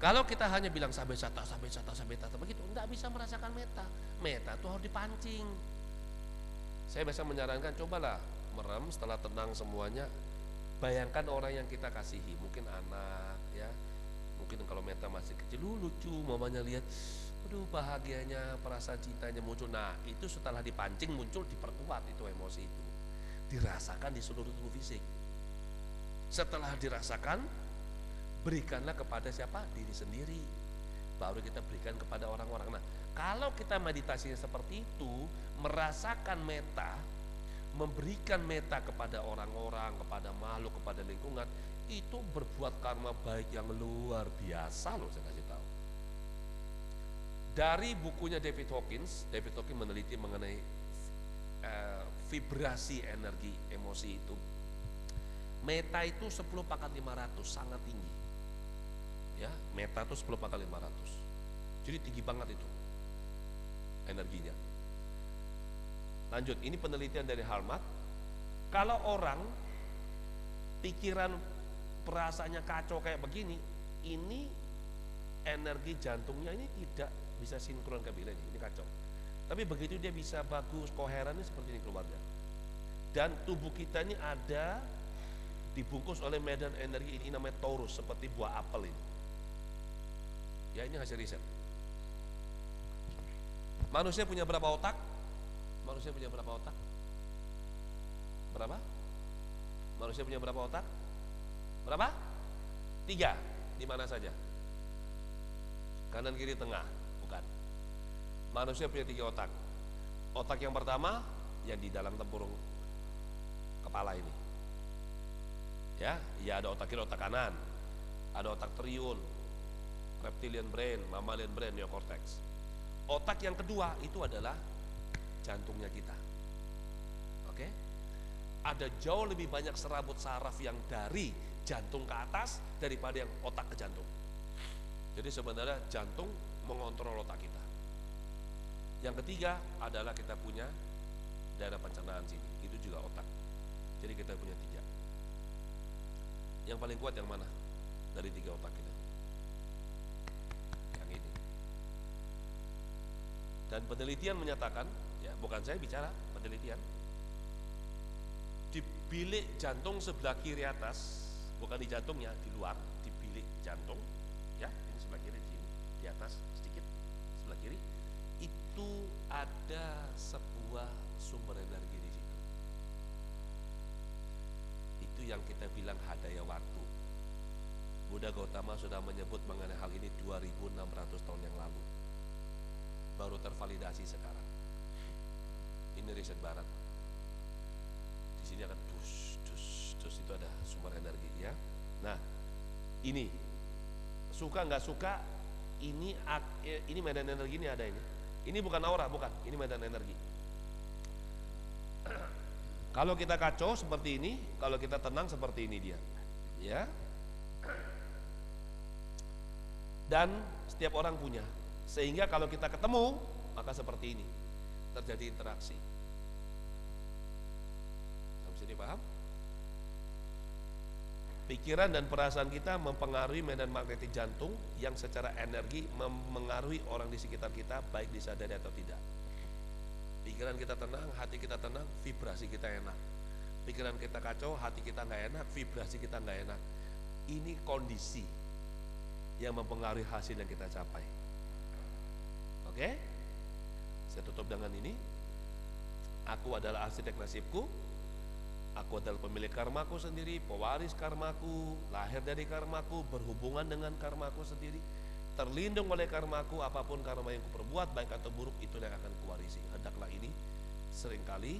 Kalau kita hanya bilang sabe sata, sabe sata, sabe sata begitu, nggak bisa merasakan meta. Meta itu harus dipancing. Saya biasa menyarankan cobalah merem setelah tenang semuanya. Bayangkan orang yang kita kasihi, mungkin anak ya. Mungkin kalau meta masih kecil, lu lucu mamanya lihat aduh bahagianya perasaan cintanya muncul. Nah, itu setelah dipancing muncul diperkuat itu emosi itu. Dirasakan di seluruh tubuh fisik. Setelah dirasakan berikanlah kepada siapa? Diri sendiri. Baru kita berikan kepada orang-orang. Nah, kalau kita meditasinya seperti itu, merasakan meta, memberikan meta kepada orang-orang, kepada makhluk, kepada lingkungan, itu berbuat karma baik yang luar biasa loh saya kasih tahu. Dari bukunya David Hawkins, David Hawkins meneliti mengenai uh, vibrasi energi emosi itu. Meta itu 10 pangkat 500, sangat tinggi. Ya, meta itu 10 pangkat 500. Jadi tinggi banget itu energinya. Lanjut, ini penelitian dari Harmat. Kalau orang pikiran perasaannya kacau kayak begini, ini energi jantungnya ini tidak bisa sinkron bila ini, kacau. Tapi begitu dia bisa bagus, koheren seperti ini keluarnya. Dan tubuh kita ini ada dibungkus oleh medan energi ini namanya torus seperti buah apel ini. Ya ini hasil riset. Manusia punya berapa otak? Manusia punya berapa otak? Berapa? Manusia punya berapa otak? Berapa? Tiga. Di mana saja? Kanan, kiri, tengah. Bukan. Manusia punya tiga otak. Otak yang pertama yang di dalam tempurung kepala ini. Ya, ya ada otak kiri, otak kanan. Ada otak triun, reptilian brain, mammalian brain, neocortex. Otak yang kedua itu adalah jantungnya kita. Oke? Ada jauh lebih banyak serabut saraf yang dari jantung ke atas daripada yang otak ke jantung. Jadi sebenarnya jantung mengontrol otak kita. Yang ketiga adalah kita punya daerah pencernaan sini, itu juga otak. Jadi kita punya tiga. Yang paling kuat yang mana dari tiga otak kita? Dan penelitian menyatakan, ya bukan saya bicara, penelitian. Di bilik jantung sebelah kiri atas, bukan di jantungnya, di luar, di bilik jantung, ya ini sebelah kiri di sini, di atas sedikit sebelah kiri, itu ada sebuah sumber energi di situ. Itu yang kita bilang hadaya waktu. Buddha Gautama sudah menyebut mengenai hal ini 2600 tahun yang lalu baru tervalidasi sekarang. Ini riset barat. Di sini akan dus, dus, dus itu ada sumber energi ya. Nah, ini suka nggak suka ini eh, ini medan energi ini ada ini. Ini bukan aura, bukan. Ini medan energi. kalau kita kacau seperti ini, kalau kita tenang seperti ini dia. Ya. Dan setiap orang punya. Sehingga kalau kita ketemu, maka seperti ini terjadi interaksi. Sampai sini paham? Pikiran dan perasaan kita mempengaruhi medan magnetik jantung yang secara energi mempengaruhi orang di sekitar kita baik disadari atau tidak. Pikiran kita tenang, hati kita tenang, vibrasi kita enak. Pikiran kita kacau, hati kita nggak enak, vibrasi kita nggak enak. Ini kondisi yang mempengaruhi hasil yang kita capai. Oke? Saya tutup dengan ini. Aku adalah arsitek nasibku. Aku adalah pemilik karmaku sendiri, pewaris karmaku, lahir dari karmaku, berhubungan dengan karmaku sendiri, terlindung oleh karmaku, apa pun karma yang kuperbuat, baik atau buruk, itu yang akan kuwarisi. Hendaklah ini sering kali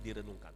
direnungkan.